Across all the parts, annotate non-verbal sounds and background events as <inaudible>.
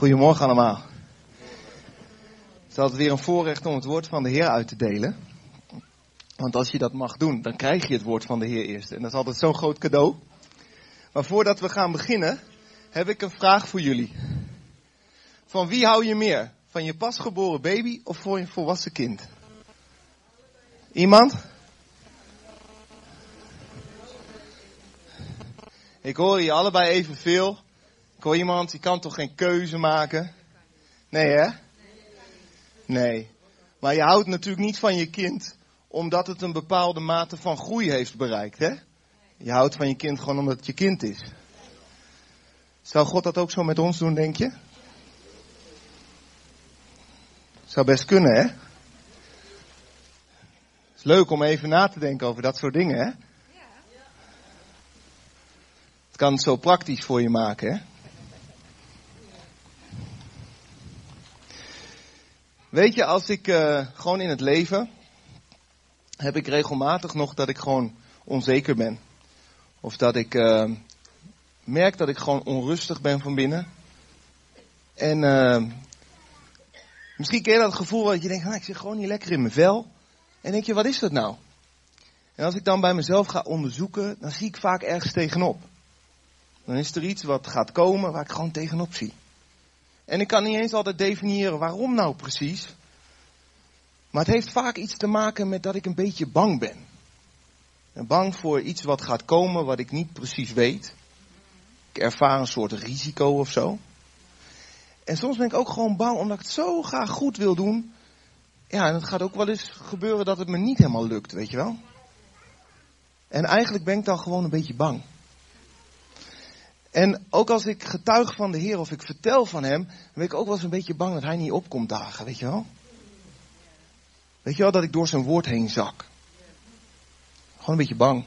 Goedemorgen allemaal. Het is altijd weer een voorrecht om het woord van de Heer uit te delen. Want als je dat mag doen, dan krijg je het woord van de Heer eerst. En dat is altijd zo'n groot cadeau. Maar voordat we gaan beginnen, heb ik een vraag voor jullie. Van wie hou je meer? Van je pasgeboren baby of voor je volwassen kind? Iemand? Ik hoor je allebei evenveel. Ik hoor iemand, die kan toch geen keuze maken? Nee hè? Nee. Maar je houdt natuurlijk niet van je kind omdat het een bepaalde mate van groei heeft bereikt hè? Je houdt van je kind gewoon omdat het je kind is. Zou God dat ook zo met ons doen, denk je? Zou best kunnen, hè? Is leuk om even na te denken over dat soort dingen, hè? Het kan het zo praktisch voor je maken, hè? Weet je, als ik uh, gewoon in het leven heb ik regelmatig nog dat ik gewoon onzeker ben. Of dat ik uh, merk dat ik gewoon onrustig ben van binnen. En uh, misschien ken je dat gevoel dat je denkt, ah, ik zit gewoon niet lekker in mijn vel. En denk je, wat is dat nou? En als ik dan bij mezelf ga onderzoeken, dan zie ik vaak ergens tegenop. Dan is er iets wat gaat komen waar ik gewoon tegenop zie. En ik kan niet eens altijd definiëren waarom nou precies. Maar het heeft vaak iets te maken met dat ik een beetje bang ben. En bang voor iets wat gaat komen wat ik niet precies weet. Ik ervaar een soort risico of zo. En soms ben ik ook gewoon bang omdat ik het zo graag goed wil doen. Ja, en het gaat ook wel eens gebeuren dat het me niet helemaal lukt, weet je wel. En eigenlijk ben ik dan gewoon een beetje bang. En ook als ik getuig van de Heer of ik vertel van Hem, dan ben ik ook wel eens een beetje bang dat Hij niet opkomt dagen, weet je wel. Weet je wel, dat ik door zijn woord heen zak. Gewoon een beetje bang.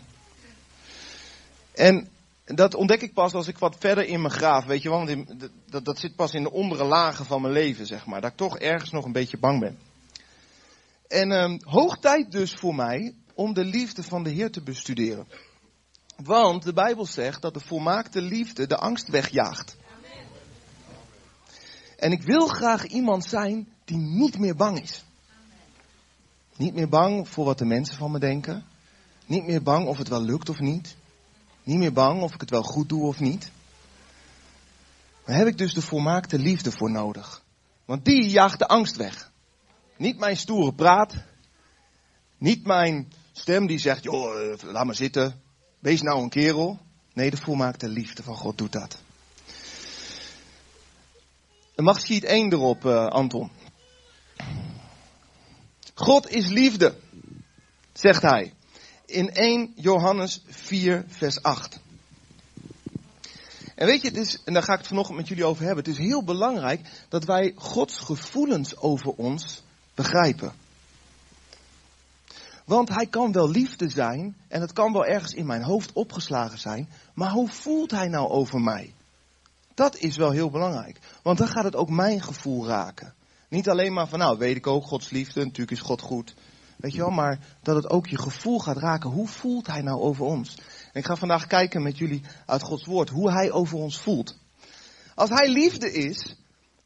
En dat ontdek ik pas als ik wat verder in me graaf, weet je wel. Want dat, dat zit pas in de ondere lagen van mijn leven, zeg maar. Dat ik toch ergens nog een beetje bang ben. En um, hoog tijd dus voor mij om de liefde van de Heer te bestuderen. Want de Bijbel zegt dat de volmaakte liefde de angst wegjaagt. En ik wil graag iemand zijn die niet meer bang is. Niet meer bang voor wat de mensen van me denken. Niet meer bang of het wel lukt of niet. Niet meer bang of ik het wel goed doe of niet. Daar heb ik dus de volmaakte liefde voor nodig. Want die jaagt de angst weg. Niet mijn stoere praat. Niet mijn stem die zegt, joh, eh, laat maar zitten. Wees nou een kerel. Nee, de volmaakte liefde van God doet dat. En mag schiet één erop, uh, Anton. God is liefde, zegt hij. In 1 Johannes 4, vers 8. En weet je, het is, en daar ga ik het vanochtend met jullie over hebben. Het is heel belangrijk dat wij Gods gevoelens over ons begrijpen. Want hij kan wel liefde zijn en het kan wel ergens in mijn hoofd opgeslagen zijn, maar hoe voelt hij nou over mij? Dat is wel heel belangrijk, want dan gaat het ook mijn gevoel raken. Niet alleen maar van, nou, weet ik ook, Gods liefde, natuurlijk is God goed. Weet je wel, maar dat het ook je gevoel gaat raken. Hoe voelt hij nou over ons? En ik ga vandaag kijken met jullie uit Gods woord, hoe hij over ons voelt. Als hij liefde is,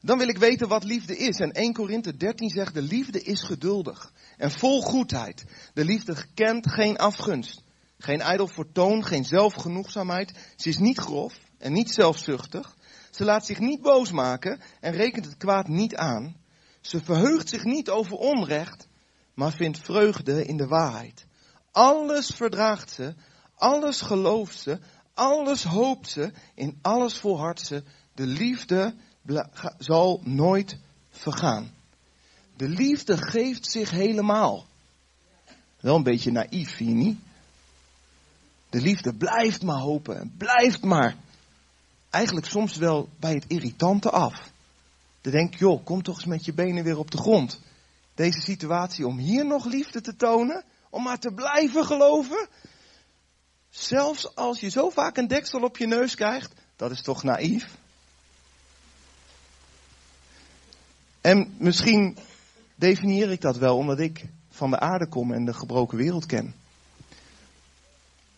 dan wil ik weten wat liefde is. En 1 Korinthe 13 zegt, de liefde is geduldig en vol goedheid. De liefde kent geen afgunst, geen ijdel vertoon, geen zelfgenoegzaamheid. Ze is niet grof en niet zelfzuchtig. Ze laat zich niet boos maken en rekent het kwaad niet aan. Ze verheugt zich niet over onrecht, maar vindt vreugde in de waarheid. Alles verdraagt ze, alles gelooft ze, alles hoopt ze, in alles volhardt ze. De liefde zal nooit vergaan. De liefde geeft zich helemaal. Wel een beetje naïef, vind je niet? De liefde blijft maar hopen en blijft maar. Eigenlijk soms wel bij het irritante af. Dan denk ik, joh, kom toch eens met je benen weer op de grond. Deze situatie om hier nog liefde te tonen, om maar te blijven geloven. Zelfs als je zo vaak een deksel op je neus krijgt, dat is toch naïef? En misschien definieer ik dat wel omdat ik van de aarde kom en de gebroken wereld ken.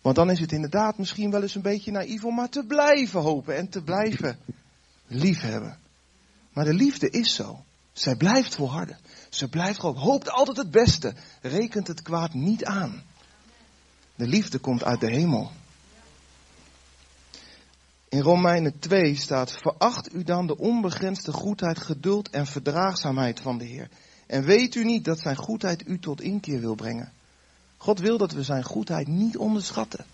Want dan is het inderdaad misschien wel eens een beetje naïef om maar te blijven hopen en te blijven liefhebben. Maar de liefde is zo. Zij blijft volharden. Ze blijft gewoon, hoopt altijd het beste, rekent het kwaad niet aan. De liefde komt uit de hemel. In Romeinen 2 staat, veracht u dan de onbegrensde goedheid, geduld en verdraagzaamheid van de Heer. En weet u niet dat zijn goedheid u tot inkeer wil brengen. God wil dat we zijn goedheid niet onderschatten.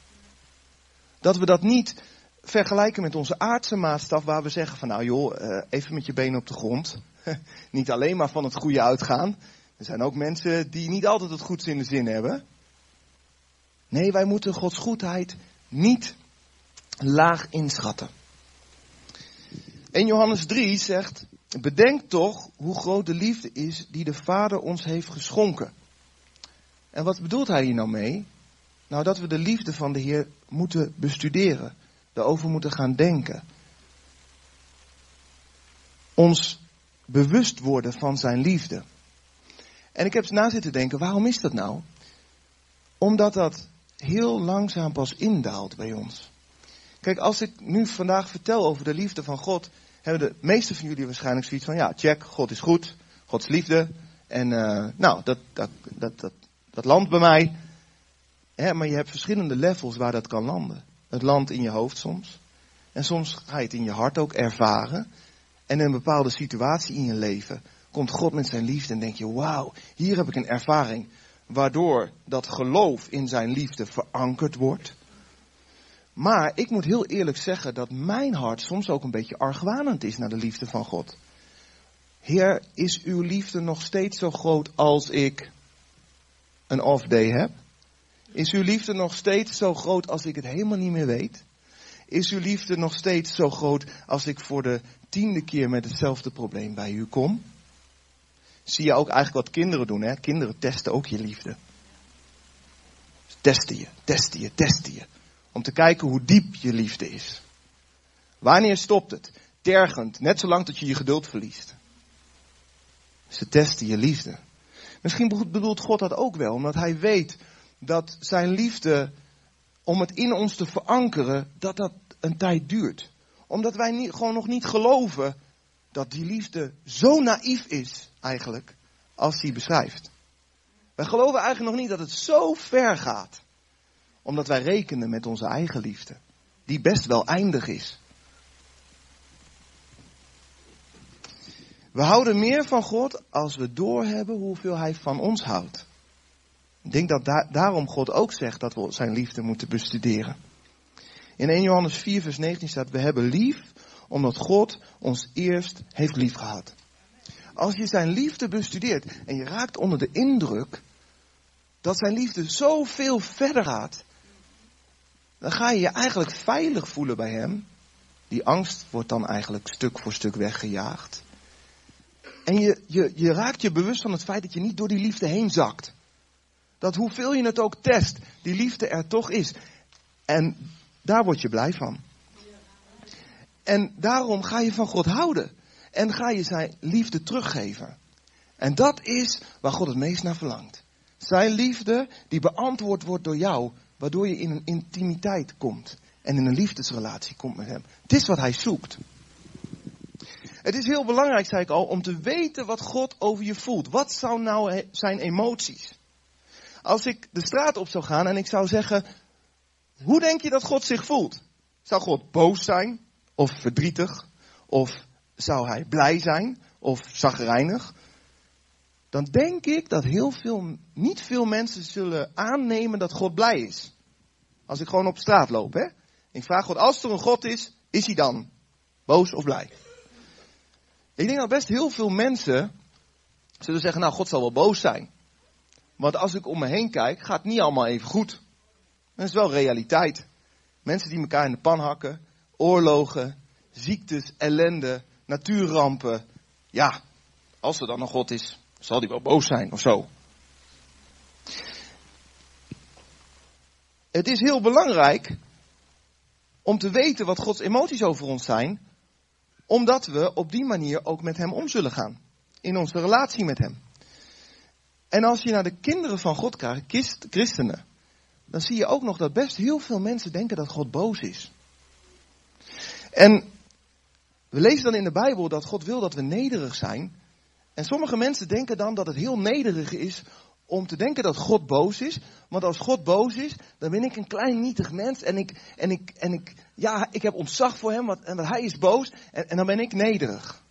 Dat we dat niet vergelijken met onze aardse maatstaf waar we zeggen van nou joh, eh, even met je benen op de grond. <laughs> niet alleen maar van het goede uitgaan. Er zijn ook mensen die niet altijd het goeds in de zin hebben. Nee, wij moeten Gods goedheid niet laag inschatten. En Johannes 3 zegt, bedenk toch hoe groot de liefde is die de Vader ons heeft geschonken. En wat bedoelt hij hier nou mee? Nou, dat we de liefde van de Heer moeten bestuderen, erover moeten gaan denken. Ons bewust worden van zijn liefde. En ik heb na zitten denken, waarom is dat nou? Omdat dat heel langzaam pas indaalt bij ons. Kijk, als ik nu vandaag vertel over de liefde van God, hebben de meeste van jullie waarschijnlijk zoiets van, ja, check, God is goed, Gods liefde. En uh, nou, dat, dat, dat, dat, dat landt bij mij. Hè, maar je hebt verschillende levels waar dat kan landen. Het landt in je hoofd soms. En soms ga je het in je hart ook ervaren. En in een bepaalde situatie in je leven komt God met zijn liefde en denk je, wauw, hier heb ik een ervaring. Waardoor dat geloof in zijn liefde verankerd wordt. Maar ik moet heel eerlijk zeggen dat mijn hart soms ook een beetje argwanend is naar de liefde van God. Heer, is uw liefde nog steeds zo groot als ik een off day heb? Is uw liefde nog steeds zo groot als ik het helemaal niet meer weet? Is uw liefde nog steeds zo groot als ik voor de tiende keer met hetzelfde probleem bij u kom? Zie je ook eigenlijk wat kinderen doen, hè? Kinderen testen ook je liefde. Testen je, testen je, testen je. Om te kijken hoe diep je liefde is. Wanneer stopt het? Tergend, net zolang dat je je geduld verliest. Ze testen je liefde. Misschien bedoelt God dat ook wel, omdat hij weet dat zijn liefde, om het in ons te verankeren, dat dat een tijd duurt. Omdat wij gewoon nog niet geloven dat die liefde zo naïef is, eigenlijk, als hij beschrijft. Wij geloven eigenlijk nog niet dat het zo ver gaat. Omdat wij rekenen met onze eigen liefde. Die best wel eindig is. We houden meer van God als we doorhebben hoeveel Hij van ons houdt. Ik denk dat daarom God ook zegt dat we zijn liefde moeten bestuderen. In 1 Johannes 4 vers 19 staat, we hebben lief omdat God ons eerst heeft lief gehad. Als je zijn liefde bestudeert en je raakt onder de indruk dat zijn liefde zoveel verder gaat, dan ga je je eigenlijk veilig voelen bij hem. Die angst wordt dan eigenlijk stuk voor stuk weggejaagd. En je, je, je raakt je bewust van het feit dat je niet door die liefde heen zakt. Dat hoeveel je het ook test, die liefde er toch is. En daar word je blij van. En daarom ga je van God houden. En ga je zijn liefde teruggeven. En dat is waar God het meest naar verlangt. Zijn liefde die beantwoord wordt door jou, waardoor je in een intimiteit komt. En in een liefdesrelatie komt met hem. Het is wat hij zoekt. Het is heel belangrijk, zei ik al, om te weten wat God over je voelt. Wat zou nou zijn emoties? Als ik de straat op zou gaan en ik zou zeggen, hoe denk je dat God zich voelt? Zou God boos zijn? Of verdrietig? Of zou hij blij zijn? Of zagrijnig? Dan denk ik dat heel veel, niet veel mensen zullen aannemen dat God blij is. Als ik gewoon op straat loop, hè. Ik vraag God, als er een God is, is hij dan boos of blij? Ik denk dat best heel veel mensen zullen zeggen, nou, God zal wel boos zijn. Want als ik om me heen kijk, gaat het niet allemaal even goed. Dat is wel realiteit. Mensen die elkaar in de pan hakken, oorlogen, ziektes, ellende, natuurrampen. Ja, als er dan een God is, zal die wel boos zijn of zo. Het is heel belangrijk om te weten wat Gods emoties over ons zijn, omdat we op die manier ook met Hem om zullen gaan. In onze relatie met Hem. En als je naar de kinderen van God kijkt, christenen, dan zie je ook nog dat best heel veel mensen denken dat God boos is. En We lezen dan in de Bijbel dat God wil dat we nederig zijn. En sommige mensen denken dan dat het heel nederig is om te denken dat God boos is. Want als God boos is, dan ben ik een klein nietig mens. En ik, en ik, en ik, ja, ik heb ontzag voor hem, want, en hij is boos. En, en dan ben ik nederig.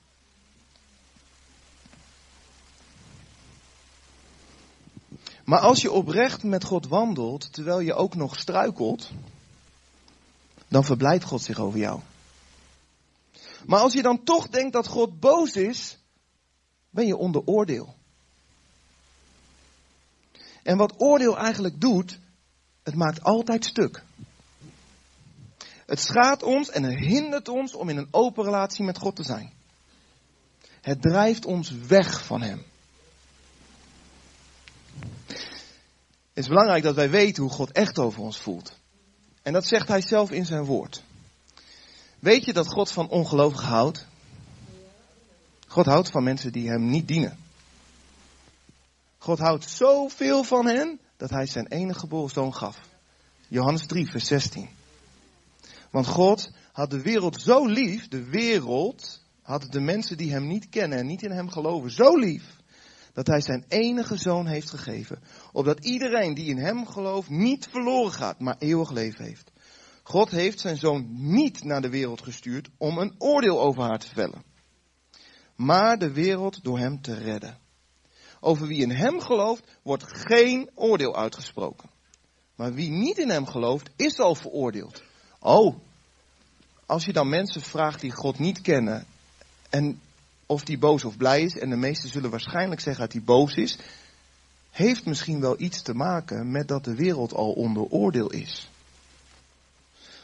Maar als je oprecht met God wandelt, terwijl je ook nog struikelt, dan verblijdt God zich over jou. Maar als je dan toch denkt dat God boos is, ben je onder oordeel. En wat oordeel eigenlijk doet, het maakt altijd stuk. Het schaadt ons en het hindert ons om in een open relatie met God te zijn. Het drijft ons weg van Hem. Het is belangrijk dat wij weten hoe God echt over ons voelt. En dat zegt Hij zelf in zijn woord. Weet je dat God van ongelovigen houdt? God houdt van mensen die Hem niet dienen. God houdt zoveel van hen dat hij zijn enige geboren zoon gaf. Johannes 3, vers 16. Want God had de wereld zo lief, de wereld had de mensen die hem niet kennen en niet in hem geloven zo lief, dat hij zijn enige zoon heeft gegeven, opdat iedereen die in hem gelooft niet verloren gaat, maar eeuwig leven heeft. God heeft zijn zoon niet naar de wereld gestuurd om een oordeel over haar te vellen, maar de wereld door hem te redden. Over wie in hem gelooft, wordt geen oordeel uitgesproken. Maar wie niet in hem gelooft, is al veroordeeld. Oh, als je dan mensen vraagt die God niet kennen, en of die boos of blij is, en de meesten zullen waarschijnlijk zeggen dat hij boos is, heeft misschien wel iets te maken met dat de wereld al onder oordeel is.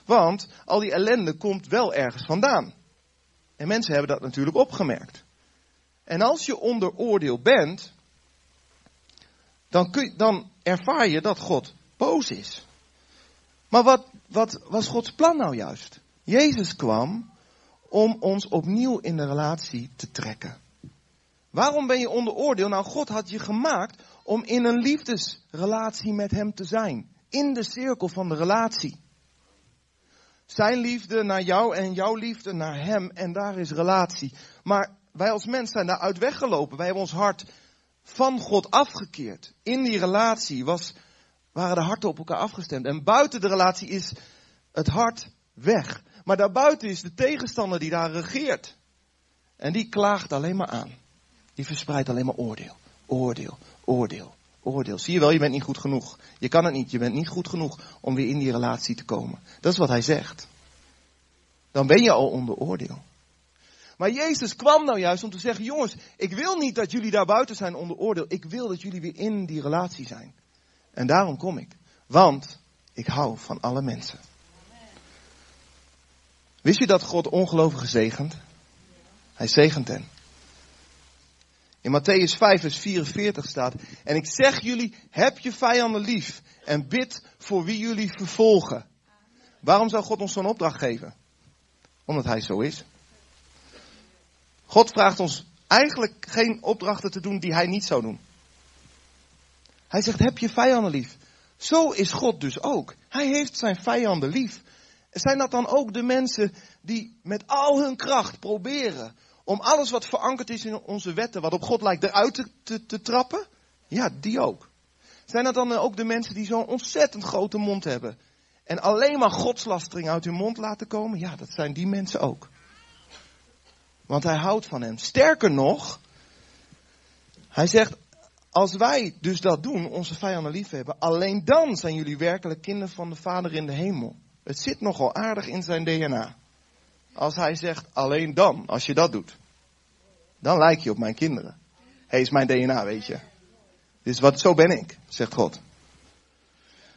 Want al die ellende komt wel ergens vandaan. En mensen hebben dat natuurlijk opgemerkt. En als je onder oordeel bent, dan, kun, dan ervaar je dat God boos is. Maar wat, wat was Gods plan nou juist? Jezus kwam om ons opnieuw in de relatie te trekken. Waarom ben je onder oordeel? Nou, God had je gemaakt om in een liefdesrelatie met Hem te zijn. In de cirkel van de relatie. Zijn liefde naar jou en jouw liefde naar Hem en daar is relatie. Maar wij als mens zijn daaruit weggelopen. Wij hebben ons hart van God afgekeerd. In die relatie was, waren de harten op elkaar afgestemd. En buiten de relatie is het hart weg. Maar daarbuiten is de tegenstander die daar regeert. En die klaagt alleen maar aan. Die verspreidt alleen maar oordeel. Oordeel, oordeel, oordeel. Zie je wel, je bent niet goed genoeg. Je kan het niet. Je bent niet goed genoeg om weer in die relatie te komen. Dat is wat hij zegt. Dan ben je al onder oordeel. Maar Jezus kwam nou juist om te zeggen, jongens, ik wil niet dat jullie daar buiten zijn onder oordeel. Ik wil dat jullie weer in die relatie zijn. En daarom kom ik. Want ik hou van alle mensen. Wist je dat God ongelovigen zegent? Hij zegent hen. In Matthäus 5, vers 44 staat: En ik zeg jullie, heb je vijanden lief en bid voor wie jullie vervolgen. Waarom zou God ons zo'n opdracht geven? Omdat hij zo is. God vraagt ons eigenlijk geen opdrachten te doen die hij niet zou doen. Hij zegt, heb je vijanden lief. Zo is God dus ook. Hij heeft zijn vijanden lief. Zijn dat dan ook de mensen die met al hun kracht proberen om alles wat verankerd is in onze wetten, wat op God lijkt, eruit te, te, te trappen? Ja, die ook. Zijn dat dan ook de mensen die zo'n ontzettend grote mond hebben en alleen maar godslastering uit hun mond laten komen? Ja, dat zijn die mensen ook. Want hij houdt van hem. Sterker nog, hij zegt, als wij dus dat doen, onze vijanden lief hebben, alleen dan zijn jullie werkelijk kinderen van de Vader in de hemel. Het zit nogal aardig in zijn DNA. Als hij zegt, alleen dan, als je dat doet, dan lijk je op mijn kinderen. Hij is mijn DNA, weet je. Dus wat, zo ben ik, zegt God.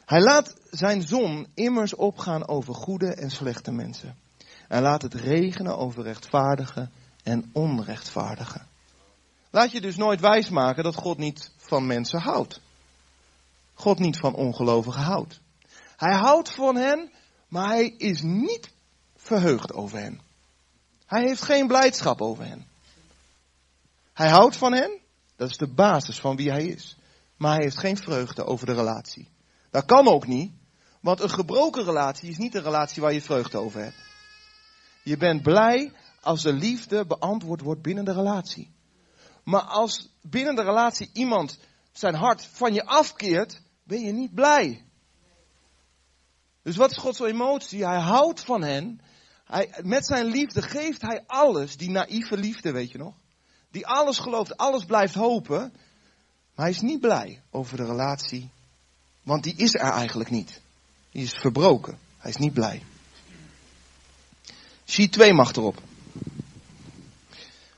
Hij laat zijn zon immers opgaan over goede en slechte mensen. En laat het regenen over rechtvaardigen en onrechtvaardigen. Laat je dus nooit wijsmaken dat God niet van mensen houdt. God niet van ongelovigen houdt. Hij houdt van hen, maar hij is niet verheugd over hen. Hij heeft geen blijdschap over hen. Hij houdt van hen, dat is de basis van wie hij is. Maar hij heeft geen vreugde over de relatie. Dat kan ook niet, want een gebroken relatie is niet een relatie waar je vreugde over hebt. Je bent blij als de liefde beantwoord wordt binnen de relatie. Maar als binnen de relatie iemand zijn hart van je afkeert, ben je niet blij. Dus wat is Gods emotie? Hij houdt van hen. Hij, met zijn liefde geeft hij alles, die naïeve liefde, weet je nog? Die alles gelooft, alles blijft hopen. Maar hij is niet blij over de relatie, want die is er eigenlijk niet. Die is verbroken. Hij is niet blij. Sheet 2 mag erop.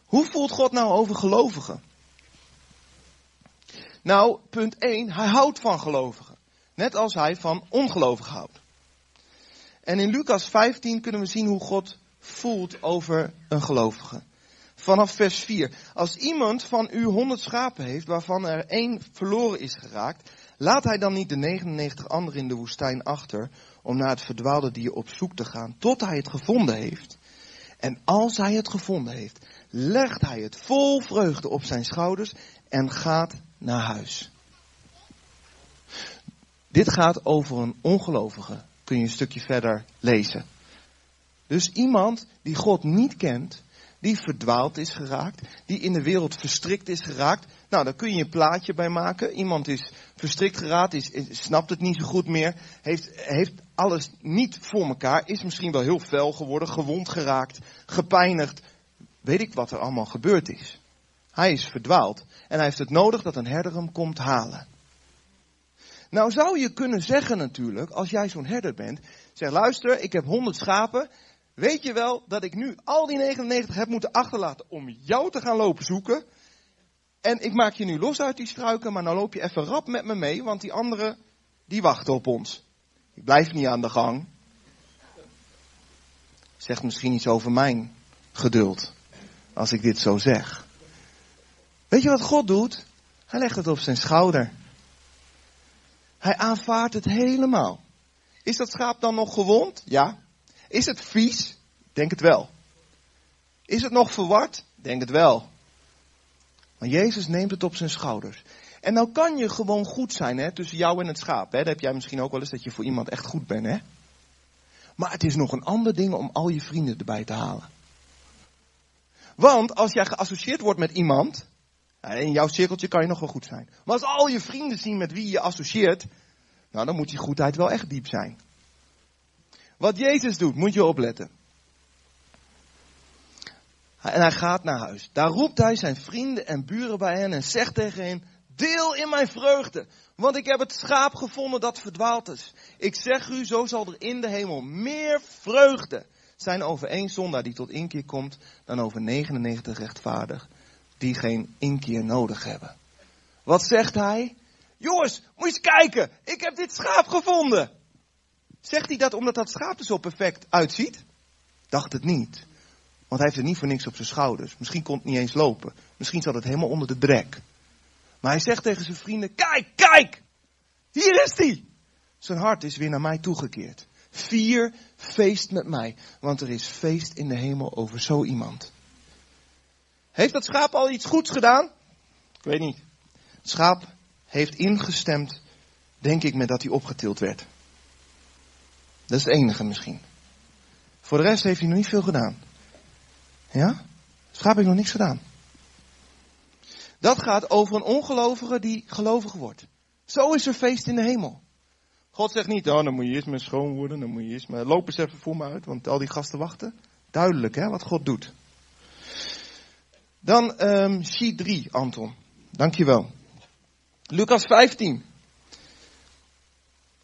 Hoe voelt God nou over gelovigen? Nou, punt 1, hij houdt van gelovigen. Net als hij van ongelovigen houdt. En in Lucas 15 kunnen we zien hoe God voelt over een gelovige. Vanaf vers 4. Als iemand van u honderd schapen heeft, waarvan er één verloren is geraakt, laat hij dan niet de 99 anderen in de woestijn achter, om naar het verdwaalde dier op zoek te gaan, tot hij het gevonden heeft. En als hij het gevonden heeft, legt hij het vol vreugde op zijn schouders en gaat naar huis. Dit gaat over een ongelovige, kun je een stukje verder lezen. Dus iemand die God niet kent, die verdwaald is geraakt, die in de wereld verstrikt is geraakt. Nou, daar kun je een plaatje bij maken. Iemand is verstrikt geraakt, is, snapt het niet zo goed meer, heeft, heeft alles niet voor elkaar, is misschien wel heel fel geworden, gewond geraakt, gepijnigd. Weet ik wat er allemaal gebeurd is. Hij is verdwaald en hij heeft het nodig dat een herder hem komt halen. Nou zou je kunnen zeggen natuurlijk, als jij zo'n herder bent, zeg luister, ik heb honderd schapen, weet je wel dat ik nu al die 99 heb moeten achterlaten om jou te gaan lopen zoeken? En ik maak je nu los uit die struiken, maar nou loop je even rap met me mee, want die anderen, die wachten op ons. Ik blijf niet aan de gang. Zegt misschien iets over mijn geduld, als ik dit zo zeg. Weet je wat God doet? Hij legt het op zijn schouder. Hij aanvaardt het helemaal. Is dat schaap dan nog gewond? Ja. Is het vies? Denk het wel. Is het nog verward? Denk het wel. Maar Jezus neemt het op zijn schouders. En nou kan je gewoon goed zijn hè, tussen jou en het schaap. Hè. Dat heb jij misschien ook wel eens dat je voor iemand echt goed bent. Hè. Maar het is nog een ander ding om al je vrienden erbij te halen. Want als jij geassocieerd wordt met iemand, in jouw cirkeltje kan je nog wel goed zijn. Maar als al je vrienden zien met wie je associeert, nou dan moet die goedheid wel echt diep zijn. Wat Jezus doet, moet je opletten. En hij gaat naar huis. Daar roept hij zijn vrienden en buren bij hen en zegt tegen hen, deel in mijn vreugde, want ik heb het schaap gevonden dat verdwaald is. Ik zeg u, zo zal er in de hemel meer vreugde zijn over één zondaar die tot inkeer komt, dan over 99 rechtvaardig die geen inkeer nodig hebben. Wat zegt hij? Jongens, moet je eens kijken, ik heb dit schaap gevonden. Zegt hij dat omdat dat schaap er zo perfect uitziet? Dacht het niet. Want hij heeft het niet voor niks op zijn schouders. Misschien kon het niet eens lopen. Misschien zat het helemaal onder de drek. Maar hij zegt tegen zijn vrienden, kijk, kijk! Hier is hij! Zijn hart is weer naar mij toegekeerd. Vier feest met mij, want er is feest in de hemel over zo iemand. Heeft dat schaap al iets goeds gedaan? Ik weet niet. Het schaap heeft ingestemd, denk ik, met dat hij opgetild werd. Dat is het enige misschien. Voor de rest heeft hij nog niet veel gedaan. Ja? Het schaap heeft nog niks gedaan. Dat gaat over een ongelovige die gelovig wordt. Zo is er feest in de hemel. God zegt niet, oh, dan moet je eerst maar schoon worden, dan moet je eerst maar, loop eens even voor me uit, want al die gasten wachten. Duidelijk, hè, wat God doet. Dan um, sheet 3, Anton. Dankjewel. Lucas 15.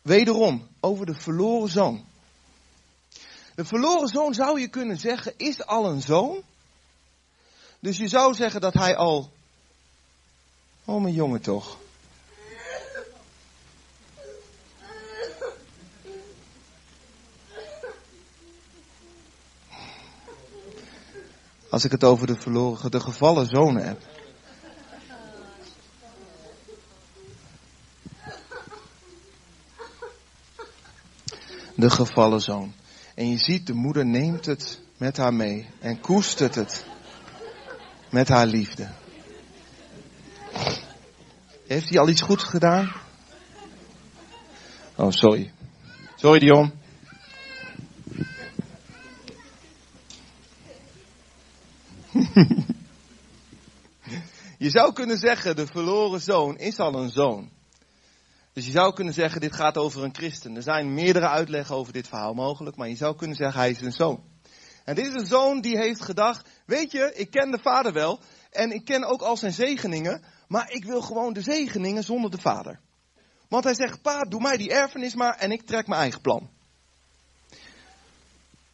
Wederom, over de verloren zoon. De verloren zoon zou je kunnen zeggen, is al een zoon. Dus je zou zeggen dat hij al. Oh, mijn jongen toch. Als ik het over de verloren, de gevallen zonen heb. De gevallen zoon. En je ziet, de moeder neemt het met haar mee en koestert het met haar liefde. Heeft hij al iets goeds gedaan? Oh, sorry. Sorry, Dion. <laughs> je zou kunnen zeggen, de verloren zoon is al een zoon. Dus je zou kunnen zeggen, dit gaat over een christen. Er zijn meerdere uitleggen over dit verhaal mogelijk, maar je zou kunnen zeggen, hij is een zoon. En dit is een zoon die heeft gedacht, weet je, ik ken de vader wel en ik ken ook al zijn zegeningen, maar ik wil gewoon de zegeningen zonder de vader. Want hij zegt, pa, doe mij die erfenis maar en ik trek mijn eigen plan.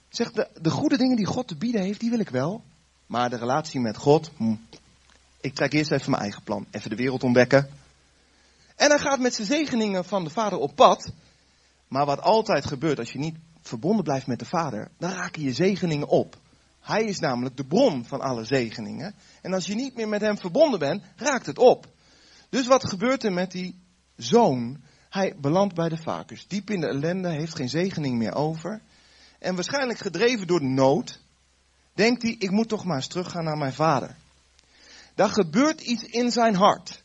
Zegt, de, de goede dingen die God te bieden heeft, die wil ik wel. Maar de relatie met God, hm, ik trek eerst even mijn eigen plan. Even de wereld ontdekken. En hij gaat met zijn zegeningen van de vader op pad. Maar wat altijd gebeurt als je niet verbonden blijft met de vader, dan raken je zegeningen op. Hij is namelijk de bron van alle zegeningen. En als je niet meer met hem verbonden bent, raakt het op. Dus wat gebeurt er met die zoon? Hij belandt bij de vakers. Diep in de ellende, heeft geen zegening meer over. En waarschijnlijk gedreven door de nood, denkt hij, ik moet toch maar eens teruggaan naar mijn vader. Daar gebeurt iets in zijn hart.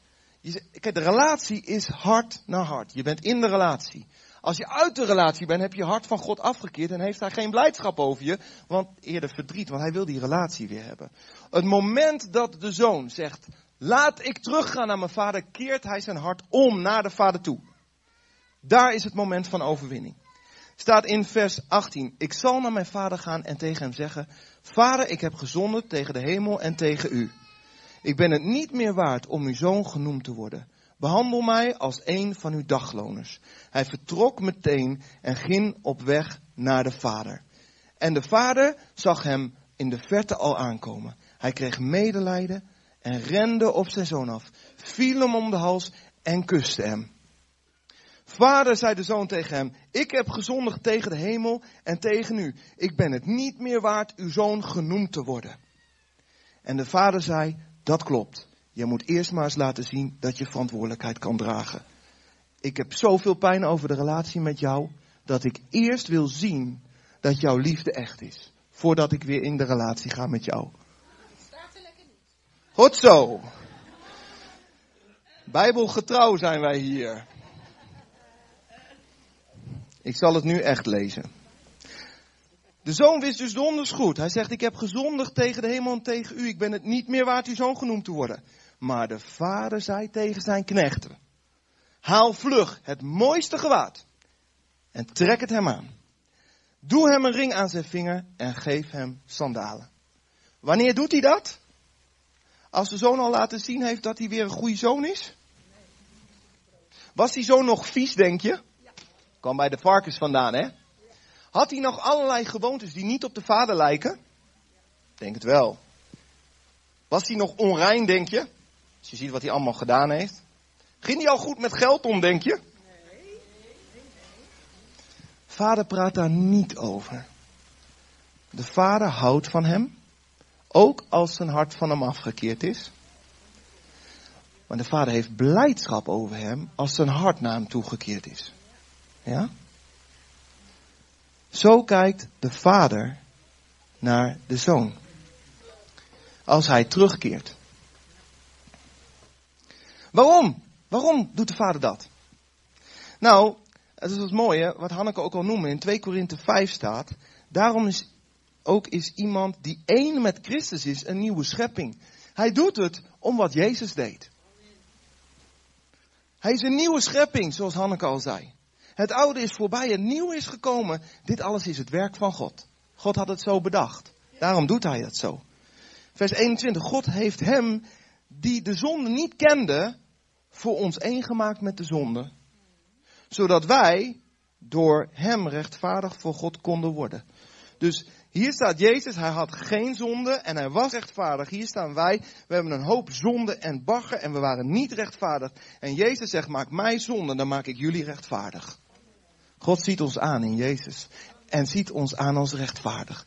Kijk, de relatie is hart naar hart. Je bent in de relatie. Als je uit de relatie bent, heb je hart van God afgekeerd en heeft hij geen blijdschap over je, want eerder verdriet, want hij wil die relatie weer hebben. Het moment dat de zoon zegt, laat ik teruggaan naar mijn vader, keert hij zijn hart om naar de vader toe. Daar is het moment van overwinning. Staat in vers 18, ik zal naar mijn vader gaan en tegen hem zeggen, vader, ik heb gezonden tegen de hemel en tegen u. Ik ben het niet meer waard om uw zoon genoemd te worden. Behandel mij als een van uw dagloners. Hij vertrok meteen en ging op weg naar de vader. En de vader zag hem in de verte al aankomen. Hij kreeg medelijden en rende op zijn zoon af, viel hem om de hals en kuste hem. Vader, zei de zoon tegen hem, ik heb gezondigd tegen de hemel en tegen u. Ik ben het niet meer waard uw zoon genoemd te worden. En de vader zei, dat klopt. Je moet eerst maar eens laten zien dat je verantwoordelijkheid kan dragen. Ik heb zoveel pijn over de relatie met jou, dat ik eerst wil zien dat jouw liefde echt is. Voordat ik weer in de relatie ga met jou. Goed zo. Bijbelgetrouw zijn wij hier. Ik zal het nu echt lezen. De zoon wist dus donders goed. Hij zegt, ik heb gezondigd tegen de hemel en tegen u. Ik ben het niet meer waard uw zoon genoemd te worden. Maar de vader zei tegen zijn knechten, haal vlug het mooiste gewaad en trek het hem aan. Doe hem een ring aan zijn vinger en geef hem sandalen. Wanneer doet hij dat? Als de zoon al laten zien heeft dat hij weer een goede zoon is? Was die zoon nog vies, denk je? Kwam bij de varkens vandaan, hè? Had hij nog allerlei gewoontes die niet op de vader lijken? Denk het wel. Was hij nog onrein, denk je? Als je ziet wat hij allemaal gedaan heeft. Ging hij al goed met geld om, denk je? Vader praat daar niet over. De vader houdt van hem. Ook als zijn hart van hem afgekeerd is. Maar de vader heeft blijdschap over hem als zijn hart naar hem toegekeerd is. Ja? Zo kijkt de vader naar de zoon. Als hij terugkeert. Waarom? Waarom doet de vader dat? Nou, het is het mooie, wat Hanneke ook al noemde, in 2 Korinthe 5 staat. Daarom is ook is iemand die één met Christus is, een nieuwe schepping. Hij doet het om wat Jezus deed. Hij is een nieuwe schepping, zoals Hanneke al zei. Het oude is voorbij, het nieuwe is gekomen. Dit alles is het werk van God. God had het zo bedacht. Daarom doet hij het zo. Vers 21. God heeft hem die de zonde niet kende, voor ons één gemaakt met de zonde. Zodat wij door hem rechtvaardig voor God konden worden. Dus hier staat Jezus, hij had geen zonde en hij was rechtvaardig. Hier staan wij, we hebben een hoop zonde en bagger en we waren niet rechtvaardig. En Jezus zegt, maak mij zonde, dan maak ik jullie rechtvaardig. God ziet ons aan in Jezus en ziet ons aan als rechtvaardig.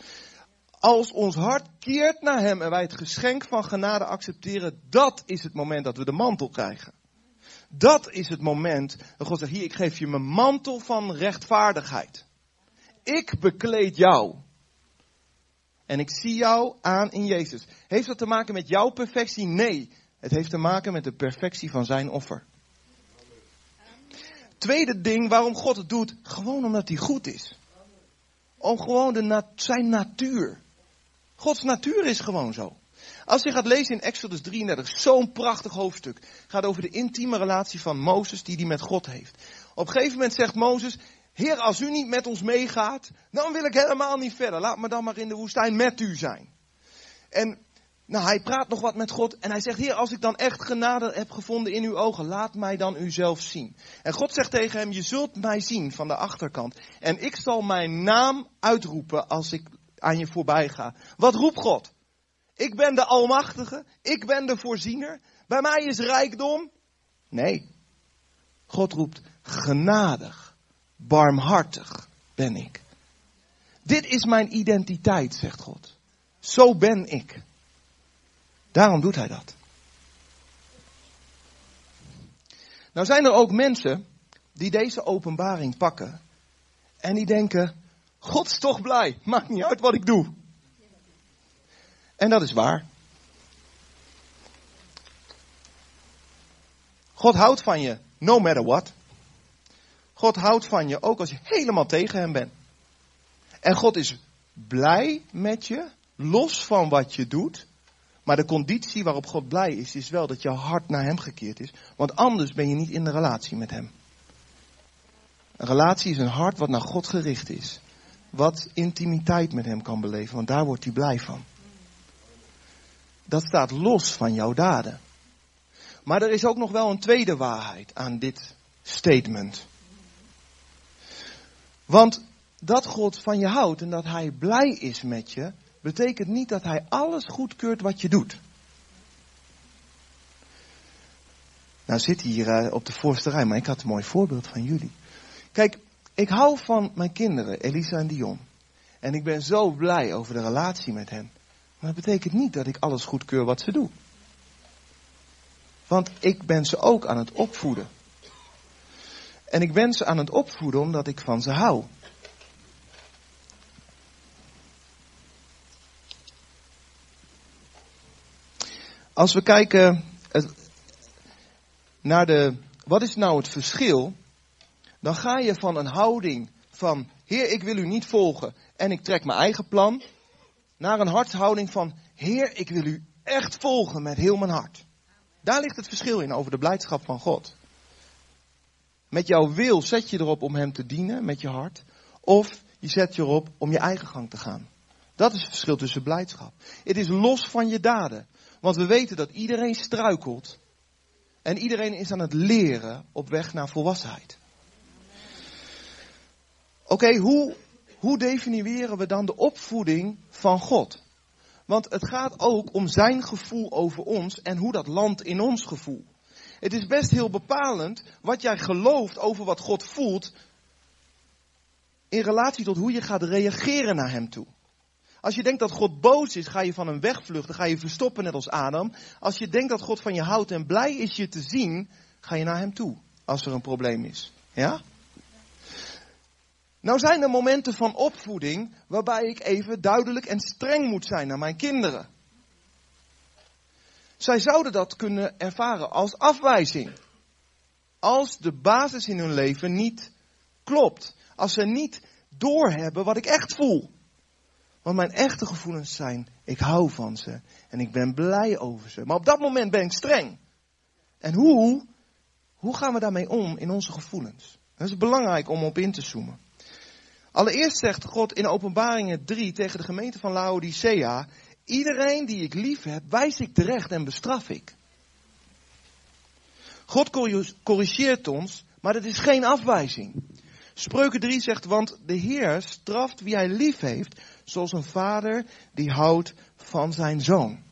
Als ons hart keert naar Hem en wij het geschenk van genade accepteren, dat is het moment dat we de mantel krijgen. Dat is het moment dat God zegt, hier, ik geef je mijn mantel van rechtvaardigheid. Ik bekleed jou. En ik zie jou aan in Jezus. Heeft dat te maken met jouw perfectie? Nee. Het heeft te maken met de perfectie van zijn offer. Tweede ding waarom God het doet, gewoon omdat hij goed is. Om gewoon de zijn natuur. Gods natuur is gewoon zo. Als je gaat lezen in Exodus 33, zo'n prachtig hoofdstuk, gaat over de intieme relatie van Mozes die hij met God heeft. Op een gegeven moment zegt Mozes, Heer, als u niet met ons meegaat, dan wil ik helemaal niet verder. Laat me dan maar in de woestijn met u zijn. En nou, hij praat nog wat met God en hij zegt, Heer, als ik dan echt genade heb gevonden in uw ogen, laat mij dan u zelf zien. En God zegt tegen hem, je zult mij zien van de achterkant. En ik zal mijn naam uitroepen als ik aan je voorbij ga. Wat roept God? Ik ben de Almachtige, ik ben de Voorziener, bij mij is rijkdom. Nee, God roept genadig, barmhartig ben ik. Dit is mijn identiteit, zegt God. Zo ben ik. Daarom doet hij dat. Nou zijn er ook mensen die deze openbaring pakken en die denken, God is toch blij, maakt niet uit wat ik doe. En dat is waar. God houdt van je, no matter what. God houdt van je ook als je helemaal tegen hem bent. En God is blij met je, los van wat je doet. Maar de conditie waarop God blij is, is wel dat je hart naar hem gekeerd is. Want anders ben je niet in de relatie met hem. Een relatie is een hart wat naar God gericht is. Wat intimiteit met hem kan beleven, want daar wordt hij blij van. Dat staat los van jouw daden. Maar er is ook nog wel een tweede waarheid aan dit statement. Want dat God van je houdt en dat hij blij is met je, betekent niet dat hij alles goedkeurt wat je doet. Nou zit hij hier eh, op de voorste rij, maar ik had een mooi voorbeeld van jullie. Kijk, ik hou van mijn kinderen, Elisa en Dion. En ik ben zo blij over de relatie met hen. Maar dat betekent niet dat ik alles goedkeur wat ze doen. Want ik ben ze ook aan het opvoeden. En ik ben ze aan het opvoeden omdat ik van ze hou. Als we kijken naar de, wat is nou het verschil? Dan ga je van een houding van, Heer, ik wil u niet volgen en ik trek mijn eigen plan, naar een hartshouding van, Heer, ik wil u echt volgen met heel mijn hart. Daar ligt het verschil in over de blijdschap van God. Met jouw wil zet je erop om Hem te dienen met je hart, of je zet je erop om je eigen gang te gaan. Dat is het verschil tussen blijdschap. Het is los van je daden. Want we weten dat iedereen struikelt. En iedereen is aan het leren op weg naar volwassenheid. Oké, hoe, hoe definiëren we dan de opvoeding van God? Want het gaat ook om zijn gevoel over ons en hoe dat landt in ons gevoel. Het is best heel bepalend wat jij gelooft over wat God voelt in relatie tot hoe je gaat reageren naar Hem toe. Als je denkt dat God boos is, ga je van hem wegvluchten, ga je verstoppen net als Adam. Als je denkt dat God van je houdt en blij is je te zien, ga je naar hem toe als er een probleem is. Ja? Nou zijn er momenten van opvoeding waarbij ik even duidelijk en streng moet zijn naar mijn kinderen. Zij zouden dat kunnen ervaren als afwijzing. Als de basis in hun leven niet klopt. Als ze niet doorhebben wat ik echt voel. Want mijn echte gevoelens zijn, ik hou van ze en ik ben blij over ze. Maar op dat moment ben ik streng. En hoe, hoe gaan we daarmee om in onze gevoelens? Dat is belangrijk om op in te zoomen. Allereerst zegt God in openbaringen 3 tegen de gemeente van Laodicea, iedereen die ik lief heb, wijs ik terecht en bestraf ik. God corrigeert ons, maar dat is geen afwijzing. Spreuken 3 zegt, want de Heer straft wie hij lief heeft, zoals een vader die houdt van zijn zoon.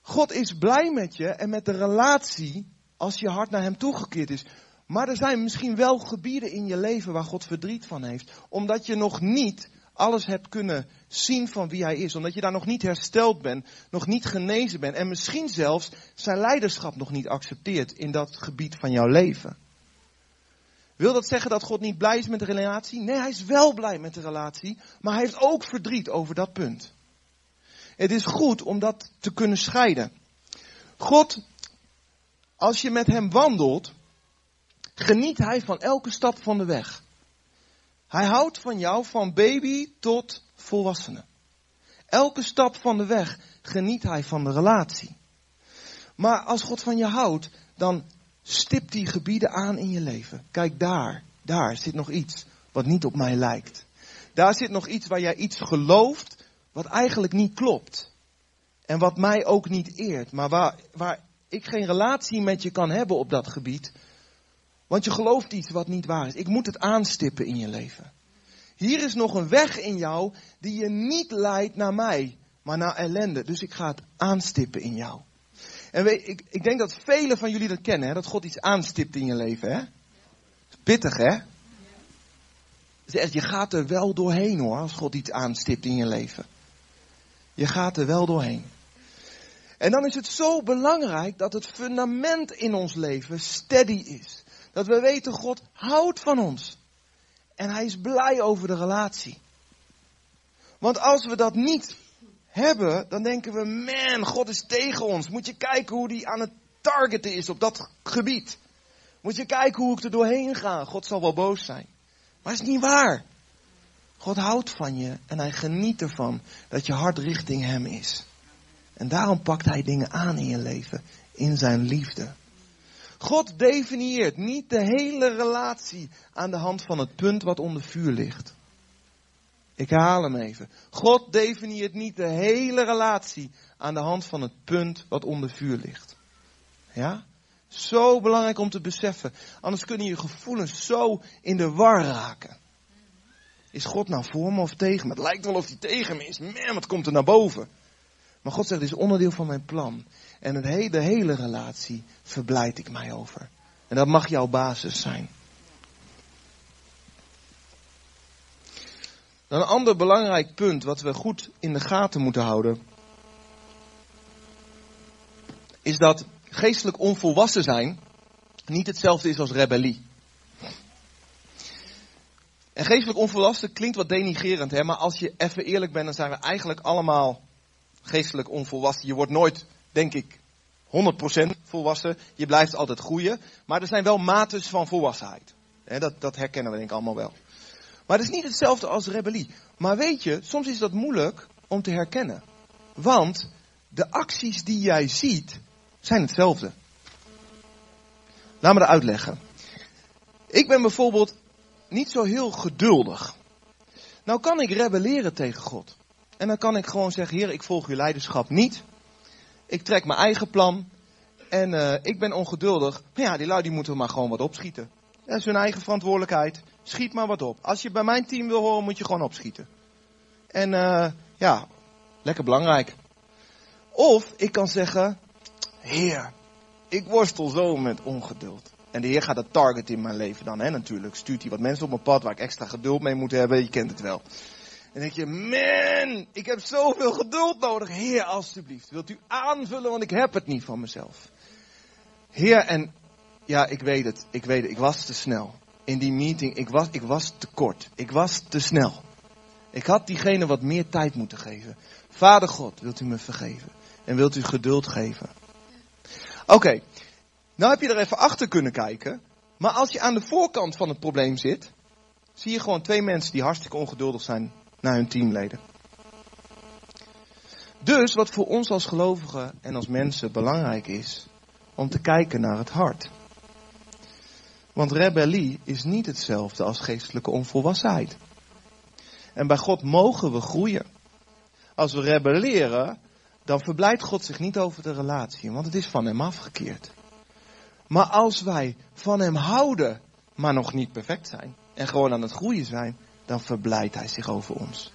God is blij met je en met de relatie als je hart naar hem toegekeerd is. Maar er zijn misschien wel gebieden in je leven waar God verdriet van heeft. Omdat je nog niet alles hebt kunnen zien van wie hij is. Omdat je daar nog niet hersteld bent, nog niet genezen bent. En misschien zelfs zijn leiderschap nog niet accepteert in dat gebied van jouw leven. Wil dat zeggen dat God niet blij is met de relatie? Nee, hij is wel blij met de relatie, maar hij heeft ook verdriet over dat punt. Het is goed om dat te kunnen scheiden. God, als je met hem wandelt, geniet hij van elke stap van de weg. Hij houdt van jou van baby tot volwassene. Elke stap van de weg geniet hij van de relatie. Maar als God van je houdt, dan stipt die gebieden aan in je leven. Kijk daar, daar zit nog iets wat niet op mij lijkt. Daar zit nog iets waar jij iets gelooft wat eigenlijk niet klopt. En wat mij ook niet eert, maar waar, waar ik geen relatie met je kan hebben op dat gebied. Want je gelooft iets wat niet waar is. Ik moet het aanstippen in je leven. Hier is nog een weg in jou die je niet leidt naar mij, maar naar ellende. Dus ik ga het aanstippen in jou. En weet, ik, ik denk dat velen van jullie dat kennen, hè? dat God iets aanstipt in je leven. Hè? Pittig, hè? Je gaat er wel doorheen hoor, als God iets aanstipt in je leven. Je gaat er wel doorheen. En dan is het zo belangrijk dat het fundament in ons leven steady is. Dat we weten, God houdt van ons. En hij is blij over de relatie. Want als we dat niet hebben, dan denken we, man, God is tegen ons. Moet je kijken hoe die aan het targeten is op dat gebied. Moet je kijken hoe ik er doorheen ga. God zal wel boos zijn. Maar het is niet waar. God houdt van je en hij geniet ervan dat je hart richting hem is. En daarom pakt hij dingen aan in je leven, in zijn liefde. God definieert niet de hele relatie aan de hand van het punt wat onder vuur ligt. Ik herhaal hem even. God definieert niet de hele relatie aan de hand van het punt wat onder vuur ligt. Ja? Zo belangrijk om te beseffen. Anders kunnen je gevoelens zo in de war raken. Is God nou voor me of tegen me? Het lijkt wel of hij tegen me is. Man, wat komt er naar boven? Maar God zegt, dit is onderdeel van mijn plan. En het hele, de hele relatie verblijd ik mij over. En dat mag jouw basis zijn. Dan een ander belangrijk punt wat we goed in de gaten moeten houden. Is dat geestelijk onvolwassen zijn niet hetzelfde is als rebellie. En geestelijk onvolwassen klinkt wat denigerend, hè? maar als je even eerlijk bent, dan zijn we eigenlijk allemaal geestelijk onvolwassen. Je wordt nooit, denk ik, 100% volwassen. Je blijft altijd groeien. Maar er zijn wel mates van volwassenheid. dat, dat herkennen we denk ik allemaal wel. Maar het is niet hetzelfde als rebellie. Maar weet je, soms is dat moeilijk om te herkennen. Want de acties die jij ziet, zijn hetzelfde. Laat me dat uitleggen. Ik ben bijvoorbeeld niet zo heel geduldig. Nou kan ik rebelleren tegen God. En dan kan ik gewoon zeggen, Heer, ik volg uw leiderschap niet. Ik trek mijn eigen plan. En uh, ik ben ongeduldig. Maar ja, die lui die moeten maar gewoon wat opschieten. Dat is hun eigen verantwoordelijkheid. Schiet maar wat op. Als je bij mijn team wil horen, moet je gewoon opschieten. En uh, ja, lekker belangrijk. Of ik kan zeggen, Heer, ik worstel zo met ongeduld. En de Heer gaat het target in mijn leven dan, hè, natuurlijk. Stuurt hij wat mensen op mijn pad waar ik extra geduld mee moet hebben. Je kent het wel. En denk je, man, ik heb zoveel geduld nodig. Heer, alstublieft, wilt u aanvullen, want ik heb het niet van mezelf. Heer, en ja, ik weet het, ik weet het, ik was te snel. In die meeting, ik was, ik was te kort. Ik was te snel. Ik had diegene wat meer tijd moeten geven. Vader God, wilt u me vergeven? En wilt u geduld geven? Oké, nou heb je er even achter kunnen kijken. Maar als je aan de voorkant van het probleem zit, zie je gewoon twee mensen die hartstikke ongeduldig zijn naar hun teamleden. Dus wat voor ons als gelovigen en als mensen belangrijk is, om te kijken naar het hart. Want rebellie is niet hetzelfde als geestelijke onvolwassenheid. En bij God mogen we groeien. Als we rebelleren, dan verblijdt God zich niet over de relatie, want het is van hem afgekeerd. Maar als wij van hem houden, maar nog niet perfect zijn, en gewoon aan het groeien zijn, dan verblijdt hij zich over ons.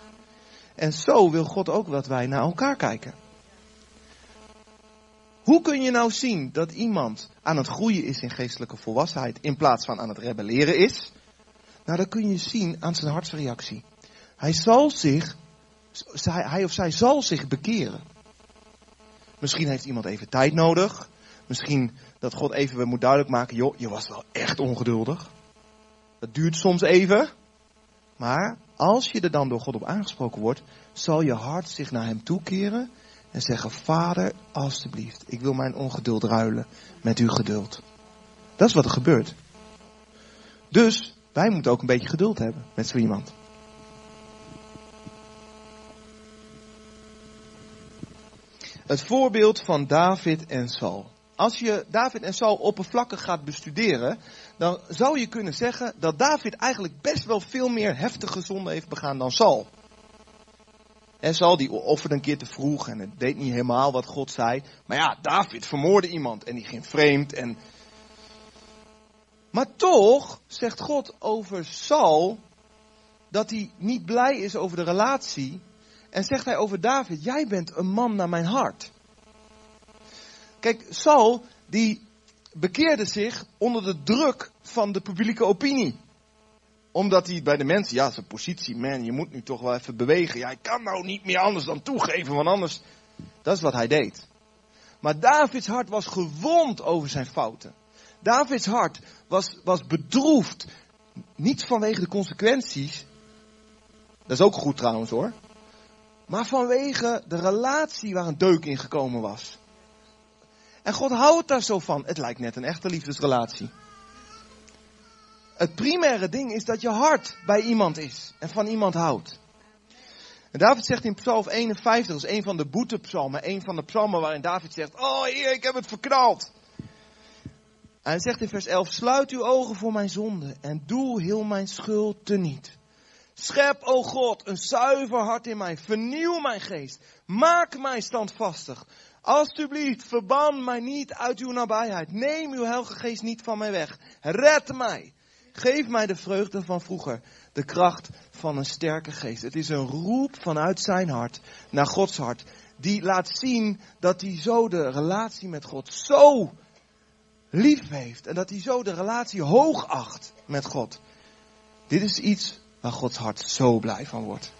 En zo wil God ook dat wij naar elkaar kijken. Hoe kun je nou zien dat iemand aan het groeien is in geestelijke volwassenheid in plaats van aan het rebelleren is? Nou, dat kun je zien aan zijn hartsreactie. Hij zal zich, hij of zij zal zich bekeren. Misschien heeft iemand even tijd nodig. Misschien dat God even weer moet duidelijk maken, joh, je was wel echt ongeduldig. Dat duurt soms even. Maar als je er dan door God op aangesproken wordt, zal je hart zich naar hem toekeren en zeggen, Vader, alstublieft, ik wil mijn ongeduld ruilen met uw geduld. Dat is wat er gebeurt. Dus wij moeten ook een beetje geduld hebben met zo iemand. Het voorbeeld van David en Saul. Als je David en Saul oppervlakkig gaat bestuderen, dan zou je kunnen zeggen dat David eigenlijk best wel veel meer heftige zonden heeft begaan dan Saul. En Saul die offerde een keer te vroeg en het deed niet helemaal wat God zei. Maar ja, David vermoorde iemand en die ging vreemd. En... Maar toch zegt God over Saul dat hij niet blij is over de relatie. En zegt hij over David, jij bent een man naar mijn hart. Kijk, Saul die bekeerde zich onder de druk van de publieke opinie omdat hij bij de mensen, ja, zijn positie, man, je moet nu toch wel even bewegen. Ja, hij kan nou niet meer anders dan toegeven, want anders. Dat is wat hij deed. Maar Davids hart was gewond over zijn fouten. Davids hart was, was bedroefd. Niet vanwege de consequenties. Dat is ook goed trouwens hoor. Maar vanwege de relatie waar een deuk in gekomen was. En God houdt daar zo van. Het lijkt net een echte liefdesrelatie. Het primaire ding is dat je hart bij iemand is en van iemand houdt. En David zegt in Psalm 51, dat is een van de boetepsalmen, een van de psalmen waarin David zegt, oh heer, ik heb het verknald. Hij zegt in vers 11, sluit uw ogen voor mijn zonde en doe heel mijn schuld teniet. Schep, o God, een zuiver hart in mij, vernieuw mijn geest, maak mij standvastig. Alsjeblieft, verban mij niet uit uw nabijheid, neem uw heilige geest niet van mij weg, red mij. Geef mij de vreugde van vroeger, de kracht van een sterke geest. Het is een roep vanuit zijn hart naar Gods hart, die laat zien dat hij zo de relatie met God zo lief heeft en dat hij zo de relatie hoog acht met God. Dit is iets waar Gods hart zo blij van wordt.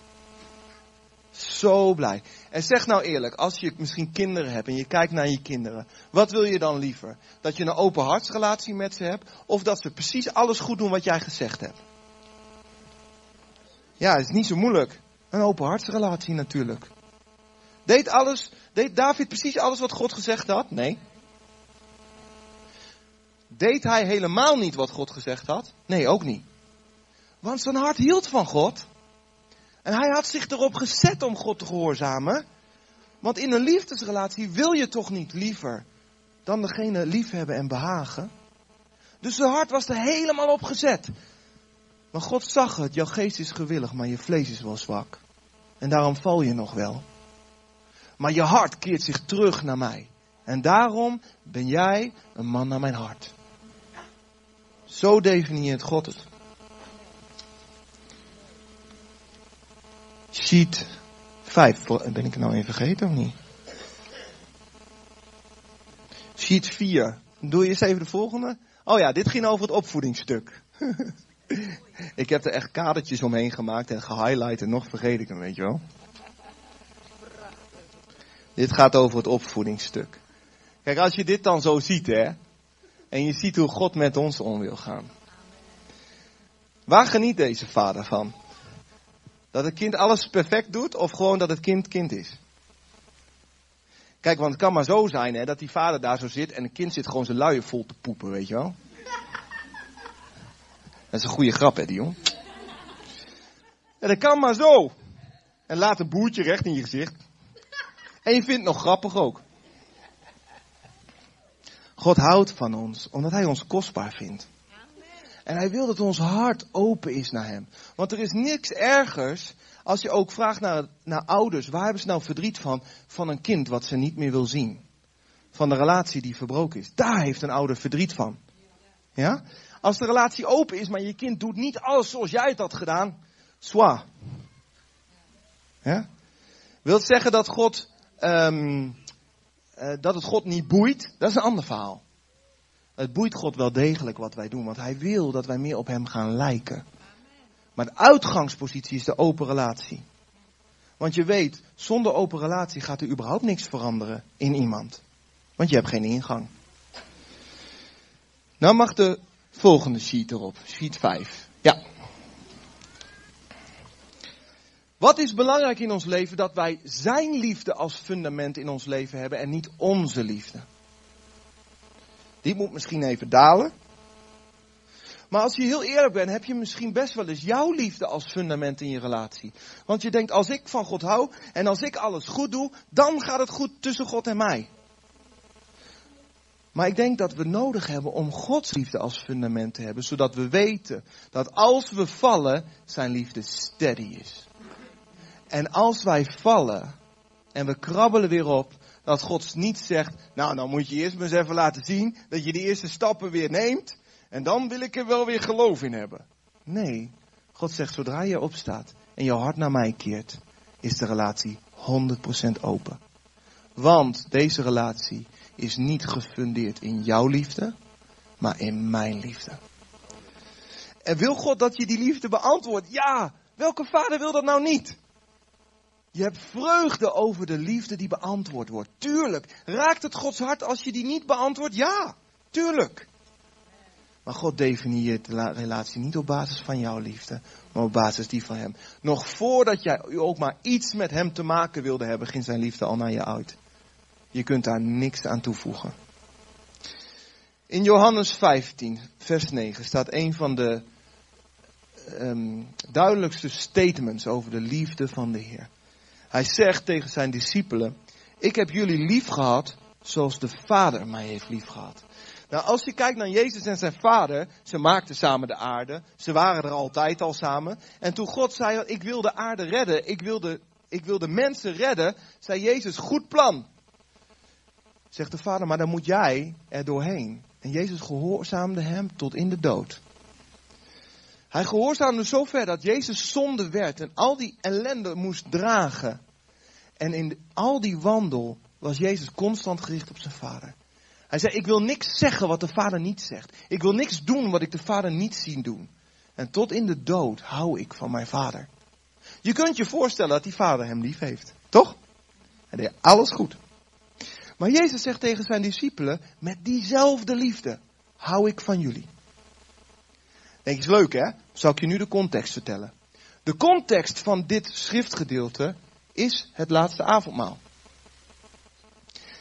Zo blij. En zeg nou eerlijk, als je misschien kinderen hebt en je kijkt naar je kinderen, wat wil je dan liever? Dat je een open hartsrelatie met ze hebt of dat ze precies alles goed doen wat jij gezegd hebt? Ja, het is niet zo moeilijk. Een open hartsrelatie natuurlijk. Deed alles, deed David precies alles wat God gezegd had? Nee. Deed hij helemaal niet wat God gezegd had? Nee, ook niet. Want zijn hart hield van God. En hij had zich erop gezet om God te gehoorzamen. Want in een liefdesrelatie wil je toch niet liever dan degene liefhebben en behagen. Dus zijn hart was er helemaal op gezet. Maar God zag het, jouw geest is gewillig, maar je vlees is wel zwak. En daarom val je nog wel. Maar je hart keert zich terug naar mij. En daarom ben jij een man naar mijn hart. Zo definieert God het. Sheet 5. Ben ik nou even vergeten of niet? Sheet 4. Doe je eens even de volgende. Oh ja, dit ging over het opvoedingsstuk. <laughs> ik heb er echt kadertjes omheen gemaakt en gehighlight en nog vergeet ik hem, weet je wel. Dit gaat over het opvoedingsstuk. Kijk, als je dit dan zo ziet, hè. En je ziet hoe God met ons om wil gaan. Waar geniet deze vader van? Dat het kind alles perfect doet of gewoon dat het kind kind is? Kijk, want het kan maar zo zijn hè, dat die vader daar zo zit en het kind zit gewoon zijn luien vol te poepen, weet je wel. Dat is een goede grap hè, die jong. En dat kan maar zo. En laat een boertje recht in je gezicht. En je vindt het nog grappig ook. God houdt van ons, omdat hij ons kostbaar vindt. En hij wil dat ons hart open is naar hem. Want er is niks ergers als je ook vraagt naar, naar ouders. Waar hebben ze nou verdriet van? Van een kind wat ze niet meer wil zien. Van de relatie die verbroken is. Daar heeft een ouder verdriet van. Ja? Als de relatie open is, maar je kind doet niet alles zoals jij het had gedaan. Zwa. Ja? Wil het zeggen dat God, um, dat het God niet boeit? Dat is een ander verhaal. Het boeit God wel degelijk wat wij doen, want Hij wil dat wij meer op Hem gaan lijken. Maar de uitgangspositie is de open relatie. Want je weet, zonder open relatie gaat er überhaupt niks veranderen in iemand. Want je hebt geen ingang. Nou mag de volgende sheet erop, sheet 5. Ja. Wat is belangrijk in ons leven? Dat wij Zijn liefde als fundament in ons leven hebben en niet onze liefde. Die moet misschien even dalen. Maar als je heel eerlijk bent, heb je misschien best wel eens jouw liefde als fundament in je relatie. Want je denkt, als ik van God hou en als ik alles goed doe, dan gaat het goed tussen God en mij. Maar ik denk dat we nodig hebben om Gods liefde als fundament te hebben, zodat we weten dat als we vallen, zijn liefde steady is. En als wij vallen en we krabbelen weer op, dat God niet zegt, nou dan moet je eerst maar eens even laten zien dat je die eerste stappen weer neemt en dan wil ik er wel weer geloof in hebben. Nee, God zegt zodra je opstaat en je hart naar mij keert, is de relatie 100% open. Want deze relatie is niet gefundeerd in jouw liefde, maar in mijn liefde. En wil God dat je die liefde beantwoordt? Ja, welke vader wil dat nou niet? Je hebt vreugde over de liefde die beantwoord wordt. Tuurlijk. Raakt het Gods hart als je die niet beantwoordt? Ja, tuurlijk. Maar God definieert de relatie niet op basis van jouw liefde, maar op basis die van Hem. Nog voordat jij ook maar iets met Hem te maken wilde hebben, ging Zijn liefde al naar je uit. Je kunt daar niks aan toevoegen. In Johannes 15, vers 9 staat een van de um, duidelijkste statements over de liefde van de Heer. Hij zegt tegen zijn discipelen, ik heb jullie lief gehad zoals de Vader mij heeft lief gehad. Nou, als je kijkt naar Jezus en zijn vader, ze maakten samen de aarde, ze waren er altijd al samen. En toen God zei, ik wil de aarde redden, ik wil de, ik wil de mensen redden, zei Jezus, goed plan. Zegt de vader, maar dan moet jij er doorheen. En Jezus gehoorzaamde hem tot in de dood. Hij gehoorzaamde zo ver dat Jezus zonde werd en al die ellende moest dragen. En in al die wandel was Jezus constant gericht op zijn vader. Hij zei, ik wil niks zeggen wat de vader niet zegt. Ik wil niks doen wat ik de vader niet zie doen. En tot in de dood hou ik van mijn vader. Je kunt je voorstellen dat die vader hem lief heeft. Toch? Hij deed alles goed. Maar Jezus zegt tegen zijn discipelen, met diezelfde liefde hou ik van jullie. Denk is leuk hè? Zal ik je nu de context vertellen. De context van dit schriftgedeelte is het laatste avondmaal.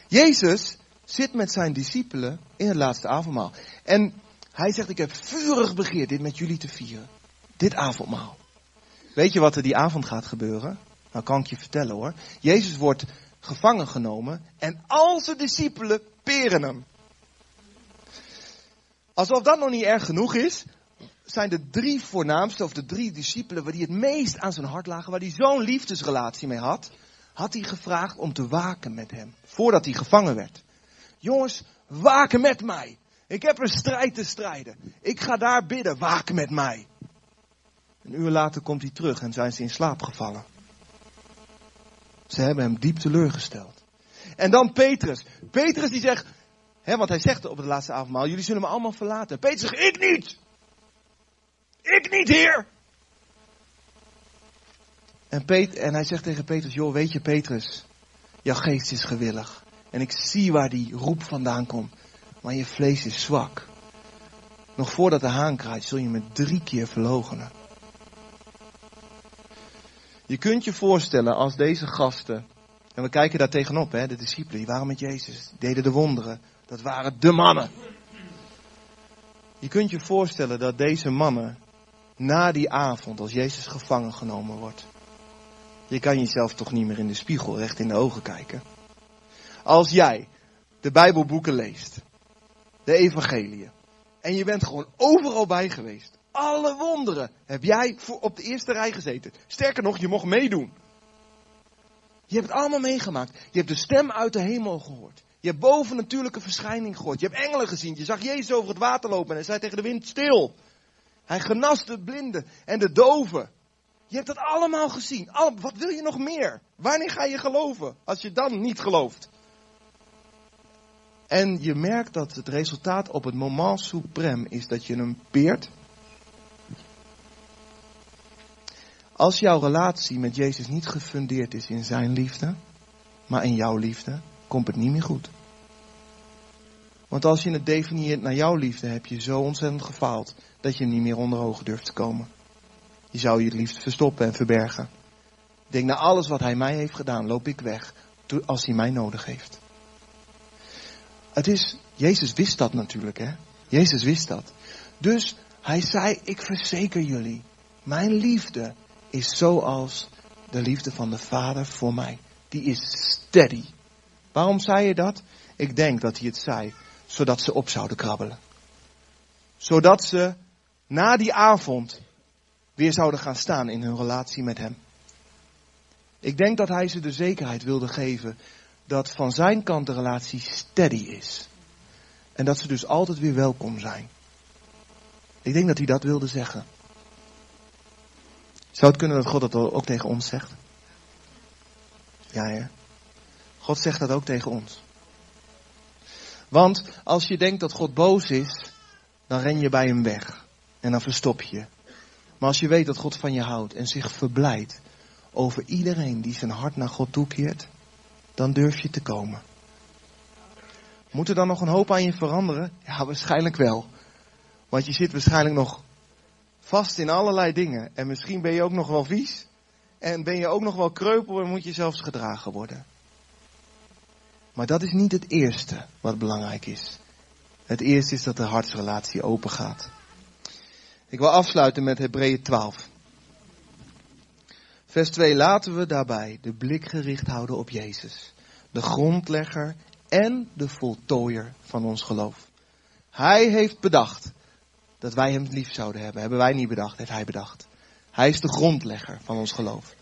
Jezus zit met zijn discipelen in het laatste avondmaal. En hij zegt, ik heb vurig begeerd dit met jullie te vieren. Dit avondmaal. Weet je wat er die avond gaat gebeuren? Nou kan ik je vertellen hoor. Jezus wordt gevangen genomen en al zijn discipelen peren hem. Alsof dat nog niet erg genoeg is, zijn de drie voornaamste, of de drie discipelen, waar die het meest aan zijn hart lagen, waar hij zo'n liefdesrelatie mee had, had hij gevraagd om te waken met hem, voordat hij gevangen werd. Jongens, waken met mij. Ik heb een strijd te strijden. Ik ga daar bidden, waken met mij. Een uur later komt hij terug en zijn ze in slaap gevallen. Ze hebben hem diep teleurgesteld. En dan Petrus. Petrus die zegt, hè, want hij zegt op het laatste avondmaal, jullie zullen me allemaal verlaten. Petrus zegt, ik niet. Ik niet, heer. En, Pet, en hij zegt tegen Petrus, joh, weet je Petrus, jouw geest is gewillig. En ik zie waar die roep vandaan komt. Maar je vlees is zwak. Nog voordat de haan kraait, zul je me drie keer verlogenen. Je kunt je voorstellen als deze gasten, en we kijken daar tegenop, hè, de discipelen, die waren met Jezus, deden de wonderen. Dat waren de mannen. Je kunt je voorstellen dat deze mannen na die avond, als Jezus gevangen genomen wordt, je kan jezelf toch niet meer in de spiegel recht in de ogen kijken. Als jij de Bijbelboeken leest, de evangeliën, en je bent gewoon overal bij geweest, alle wonderen heb jij voor op de eerste rij gezeten. Sterker nog, je mocht meedoen. Je hebt het allemaal meegemaakt. Je hebt de stem uit de hemel gehoord. Je hebt boven natuurlijke verschijning gehoord. Je hebt engelen gezien. Je zag Jezus over het water lopen en hij zei tegen de wind stil. Hij genas de blinden en de doven. Je hebt dat allemaal gezien. wat wil je nog meer? Wanneer ga je geloven als je dan niet gelooft? En je merkt dat het resultaat op het moment suprem is dat je hem peert. Als jouw relatie met Jezus niet gefundeerd is in zijn liefde, maar in jouw liefde, komt het niet meer goed. Want als je het definieert naar jouw liefde, heb je zo ontzettend gefaald dat je niet meer onder ogen durft te komen. Je zou je het verstoppen en verbergen. Denk naar alles wat hij mij heeft gedaan, loop ik weg als hij mij nodig heeft. Het is, Jezus wist dat natuurlijk, hè? Jezus wist dat. Dus Hij zei, ik verzeker jullie, mijn liefde is zoals de liefde van de Vader voor mij. Die is steady. Waarom zei je dat? Ik denk dat hij het zei, zodat ze op zouden krabbelen. Zodat ze na die avond weer zouden gaan staan in hun relatie met hem. Ik denk dat hij ze de zekerheid wilde geven dat van zijn kant de relatie steady is. En dat ze dus altijd weer welkom zijn. Ik denk dat hij dat wilde zeggen. Zou het kunnen dat God dat ook tegen ons zegt? Ja, ja. God zegt dat ook tegen ons. Want als je denkt dat God boos is, dan ren je bij hem weg. En dan verstop je. Maar als je weet dat God van je houdt en zich verblijdt over iedereen die zijn hart naar God toekeert, dan durf je te komen. Moet er dan nog een hoop aan je veranderen? Ja, waarschijnlijk wel. Want je zit waarschijnlijk nog vast in allerlei dingen. En misschien ben je ook nog wel vies. En ben je ook nog wel kreupel en moet je zelfs gedragen worden. Maar dat is niet het eerste wat belangrijk is. Het eerste is dat de hartsrelatie open gaat. Ik wil afsluiten met Hebreeën 12. Vers 2. Laten we daarbij de blik gericht houden op Jezus. De grondlegger en de voltooier van ons geloof. Hij heeft bedacht dat wij hem lief zouden hebben. Hebben wij niet bedacht, heeft hij bedacht. Hij is de grondlegger van ons geloof.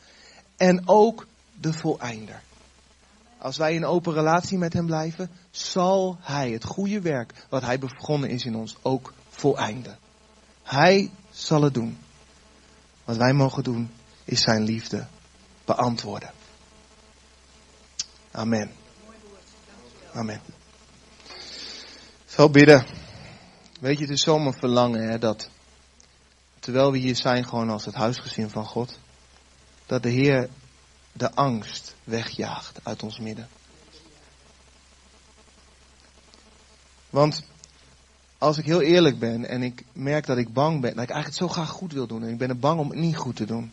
En ook de voleinder. Als wij in open relatie met hem blijven, zal hij het goede werk wat hij begonnen is in ons ook voleinden. Hij zal het doen. Wat wij mogen doen is zijn liefde beantwoorden. Amen. Amen. Zo bidden. Weet je, het is zomaar verlangen hè, dat terwijl we hier zijn gewoon als het huisgezin van God, dat de Heer de angst wegjaagt uit ons midden. Want als ik heel eerlijk ben en ik merk dat ik bang ben, dat ik eigenlijk het zo graag goed wil doen en ik ben er bang om het niet goed te doen.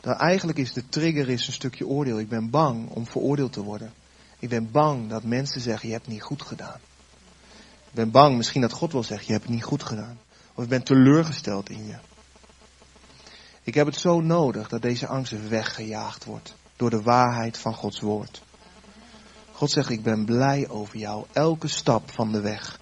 Dan eigenlijk is de trigger is een stukje oordeel. Ik ben bang om veroordeeld te worden. Ik ben bang dat mensen zeggen, je hebt niet goed gedaan. Ik ben bang misschien dat God wel zegt, je hebt het niet goed gedaan. Of ik ben teleurgesteld in je. Ik heb het zo nodig dat deze angst weggejaagd wordt door de waarheid van Gods woord. God zegt, ik ben blij over jou, elke stap van de weg.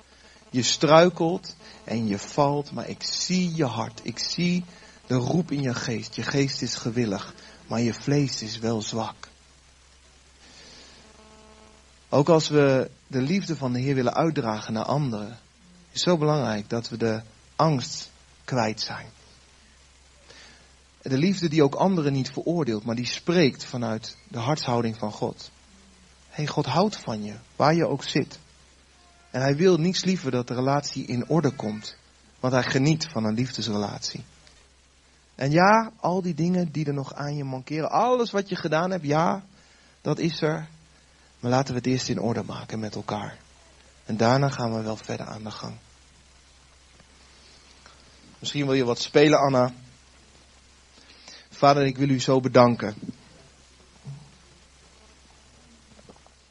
Je struikelt en je valt, maar ik zie je hart. Ik zie de roep in je geest. Je geest is gewillig, maar je vlees is wel zwak. Ook als we de liefde van de Heer willen uitdragen naar anderen, is het zo belangrijk dat we de angst kwijt zijn. De liefde die ook anderen niet veroordeelt, maar die spreekt vanuit de hartshouding van God. Hé, God houdt van je, waar je ook zit. En hij wil niets liever dat de relatie in orde komt, want hij geniet van een liefdesrelatie. En ja, al die dingen die er nog aan je mankeren, alles wat je gedaan hebt, ja, dat is er. Maar laten we het eerst in orde maken met elkaar. En daarna gaan we wel verder aan de gang. Misschien wil je wat spelen, Anna. Vader, ik wil u zo bedanken.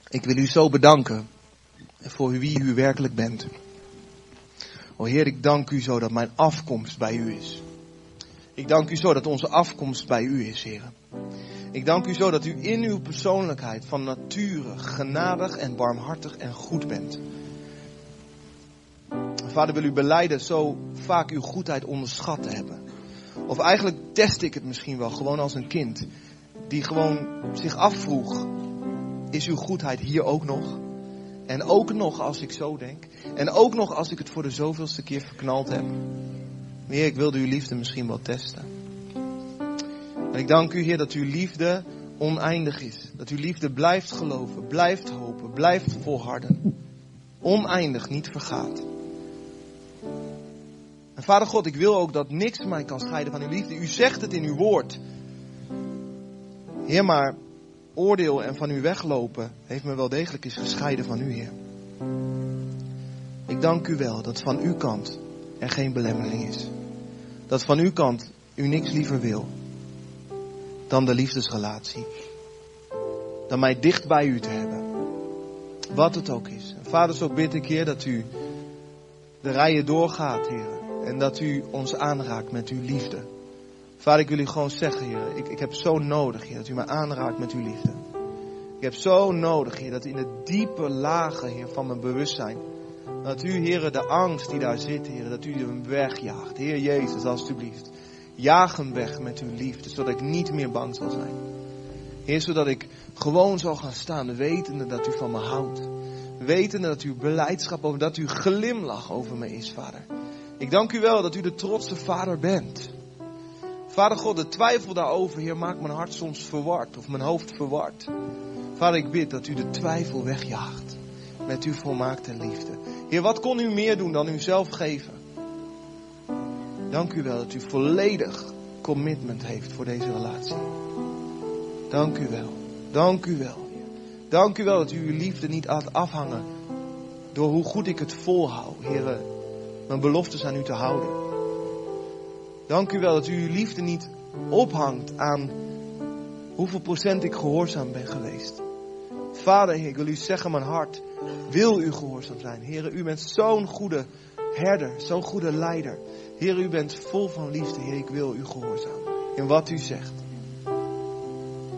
Ik wil u zo bedanken voor wie u werkelijk bent. O Heer, ik dank u zo dat mijn afkomst bij u is. Ik dank u zo dat onze afkomst bij u is, Heer. Ik dank u zo dat u in uw persoonlijkheid van nature genadig en barmhartig en goed bent. Vader, wil u beleiden zo vaak uw goedheid onderschat te hebben. Of eigenlijk test ik het misschien wel gewoon als een kind. Die gewoon zich afvroeg, is uw goedheid hier ook nog? En ook nog als ik zo denk. En ook nog als ik het voor de zoveelste keer verknald heb. Heer, ik wilde uw liefde misschien wel testen. En ik dank u, Heer, dat uw liefde oneindig is. Dat uw liefde blijft geloven, blijft hopen, blijft volharden. Oneindig, niet vergaat. En Vader God, ik wil ook dat niks mij kan scheiden van uw liefde. U zegt het in uw woord. Heer, maar oordeel en van u weglopen heeft me wel degelijk eens gescheiden van u, Heer. Ik dank u wel dat van uw kant er geen belemmering is. Dat van uw kant u niks liever wil dan de liefdesrelatie. Dan mij dicht bij u te hebben. Wat het ook is. Vader, zo bid ik, Heer, dat u de rijen doorgaat, Heer. En dat u ons aanraakt met uw liefde. Vader, ik wil u gewoon zeggen, Heer. Ik, ik heb zo nodig, Heer, dat u mij aanraakt met uw liefde. Ik heb zo nodig, Heer, dat in de diepe lagen, Heer, van mijn bewustzijn. Dat u, Heer, de angst die daar zit, Heer, dat u hem wegjaagt. Heer Jezus, alstublieft. Jaag hem weg met uw liefde, zodat ik niet meer bang zal zijn. Heer, zodat ik gewoon zal gaan staan, wetende dat u van me houdt. Wetende dat uw beleidschap over, dat uw glimlach over me is, Vader. Ik dank u wel dat u de trotse Vader bent. Vader God, de twijfel daarover, Heer, maakt mijn hart soms verward of mijn hoofd verward. Vader, ik bid dat u de twijfel wegjaagt met uw volmaakte liefde. Heer, wat kon u meer doen dan u zelf geven? Dank u wel dat u volledig commitment heeft voor deze relatie. Dank u wel. Dank u wel. Dank u wel dat u uw liefde niet laat afhangen door hoe goed ik het volhoud, Heer, mijn beloftes aan u te houden. Dank u wel dat u uw liefde niet ophangt aan hoeveel procent ik gehoorzaam ben geweest. Vader, ik wil u zeggen, mijn hart wil u gehoorzaam zijn. Heer, u bent zo'n goede herder, zo'n goede leider. Heer, u bent vol van liefde. Heer, ik wil u gehoorzaam in wat u zegt.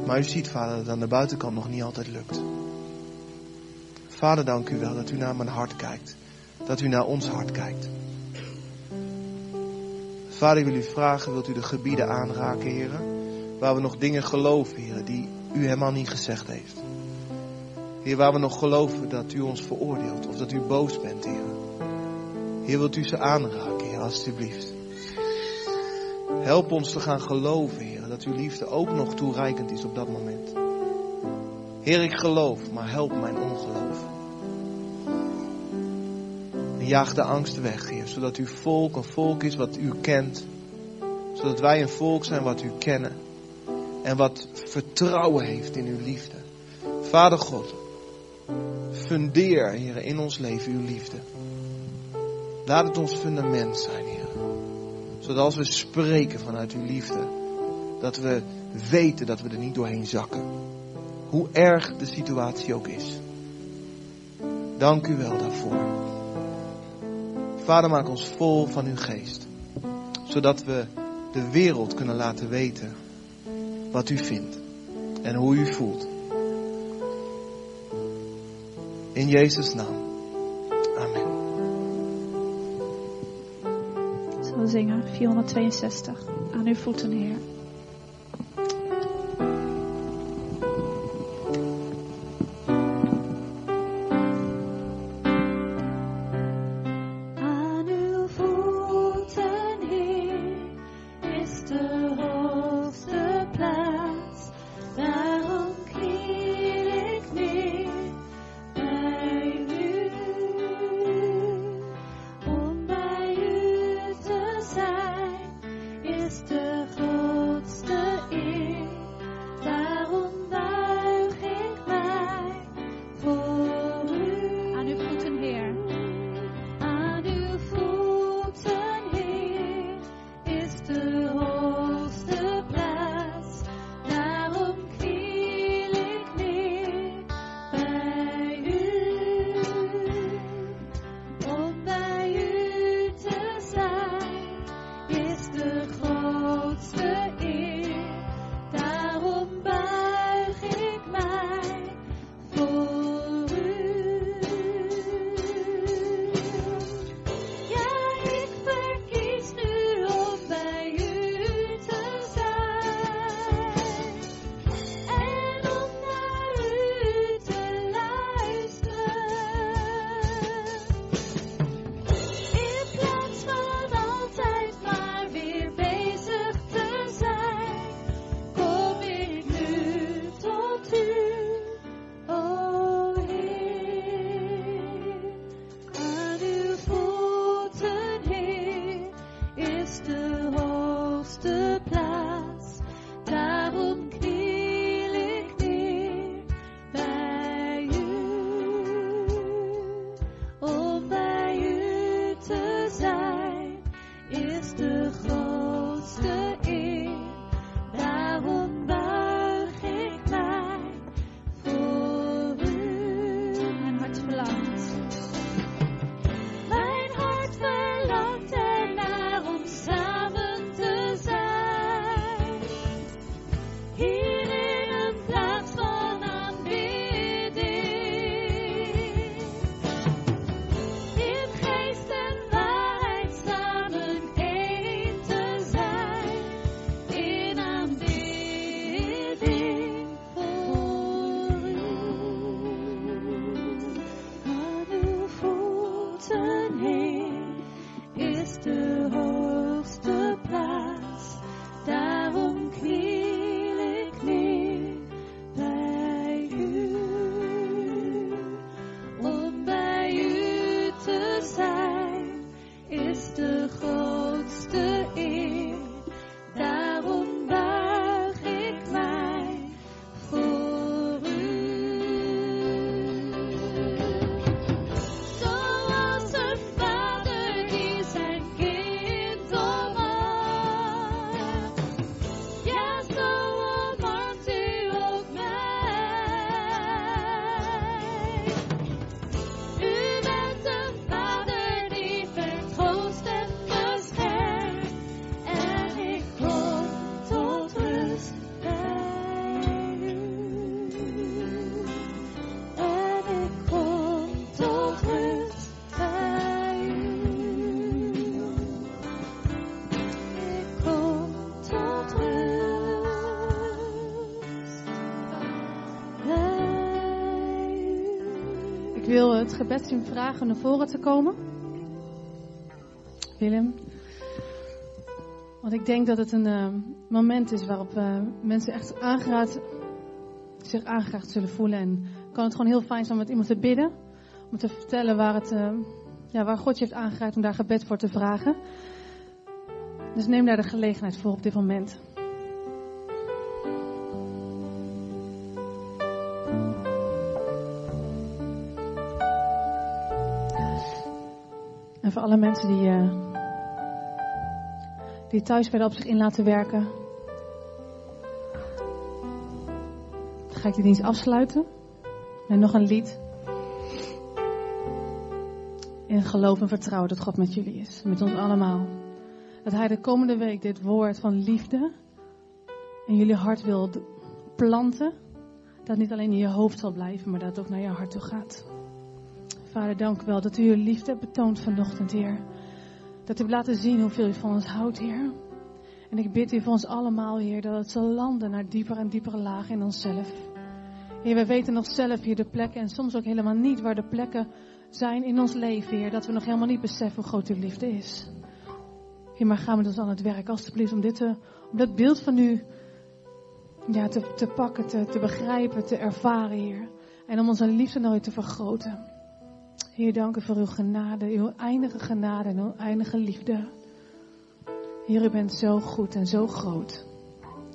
Maar u ziet, vader, dat aan de buitenkant nog niet altijd lukt. Vader, dank u wel dat u naar mijn hart kijkt. Dat u naar ons hart kijkt. Vader, ik wil u vragen, wilt u de gebieden aanraken, heren? Waar we nog dingen geloven, heren, die u helemaal niet gezegd heeft. Heer, waar we nog geloven dat u ons veroordeelt of dat u boos bent, Heer. Heer, wilt u ze aanraken, Heer, alstublieft. Help ons te gaan geloven, Heer, dat uw liefde ook nog toereikend is op dat moment. Heer, ik geloof, maar help mijn ongeloof. Jaag de angst weg, Heer, zodat uw volk een volk is wat u kent. Zodat wij een volk zijn wat u kennen. En wat vertrouwen heeft in uw liefde. Vader God, fundeer, Heer, in ons leven uw liefde. Laat het ons fundament zijn, Heer. Zodat als we spreken vanuit uw liefde, dat we weten dat we er niet doorheen zakken. Hoe erg de situatie ook is. Dank u wel daarvoor. Vader, maak ons vol van uw geest. Zodat we de wereld kunnen laten weten wat u vindt en hoe u voelt. In Jezus' naam. Amen. Zo zingen 462. Aan uw voeten, Heer. Wil het gebedsteam vragen naar voren te komen. Willem. Want ik denk dat het een eh, moment is waarop eh, mensen echt aangeraad, zich aangeraakt zullen voelen. En kan het gewoon heel fijn zijn om met iemand te bidden. Om te vertellen waar, het, eh, ja, waar God je heeft aangeraakt om daar gebed voor te vragen. Dus neem daar de gelegenheid voor op dit moment. Voor alle mensen die, eh, die thuis verder op zich in laten werken. Dan ga ik de dienst afsluiten. En nog een lied. In geloof en vertrouwen dat God met jullie is. Met ons allemaal. Dat Hij de komende week dit woord van liefde in jullie hart wil planten. Dat niet alleen in je hoofd zal blijven, maar dat het ook naar je hart toe gaat. Vader, dank u wel dat u uw liefde hebt betoond vanochtend, Heer. Dat u hebt laten zien hoeveel u van ons houdt, Heer. En ik bid u voor ons allemaal, Heer, dat het zal landen naar dieper en diepere lagen in onszelf. Heer, we weten nog zelf hier de plekken en soms ook helemaal niet waar de plekken zijn in ons leven, Heer. Dat we nog helemaal niet beseffen hoe groot uw liefde is. Heer, maar ga met ons aan het werk, alstublieft, om, dit om dat beeld van u ja, te, te pakken, te, te begrijpen, te ervaren, Heer. En om onze liefde nooit te vergroten. Heer, dank u voor uw genade, uw eindige genade en uw eindige liefde. Heer, u bent zo goed en zo groot.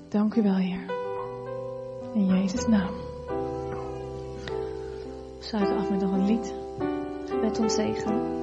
Dank u wel, Heer. In Jezus' naam. We sluiten af met nog een lied. Met om zegen.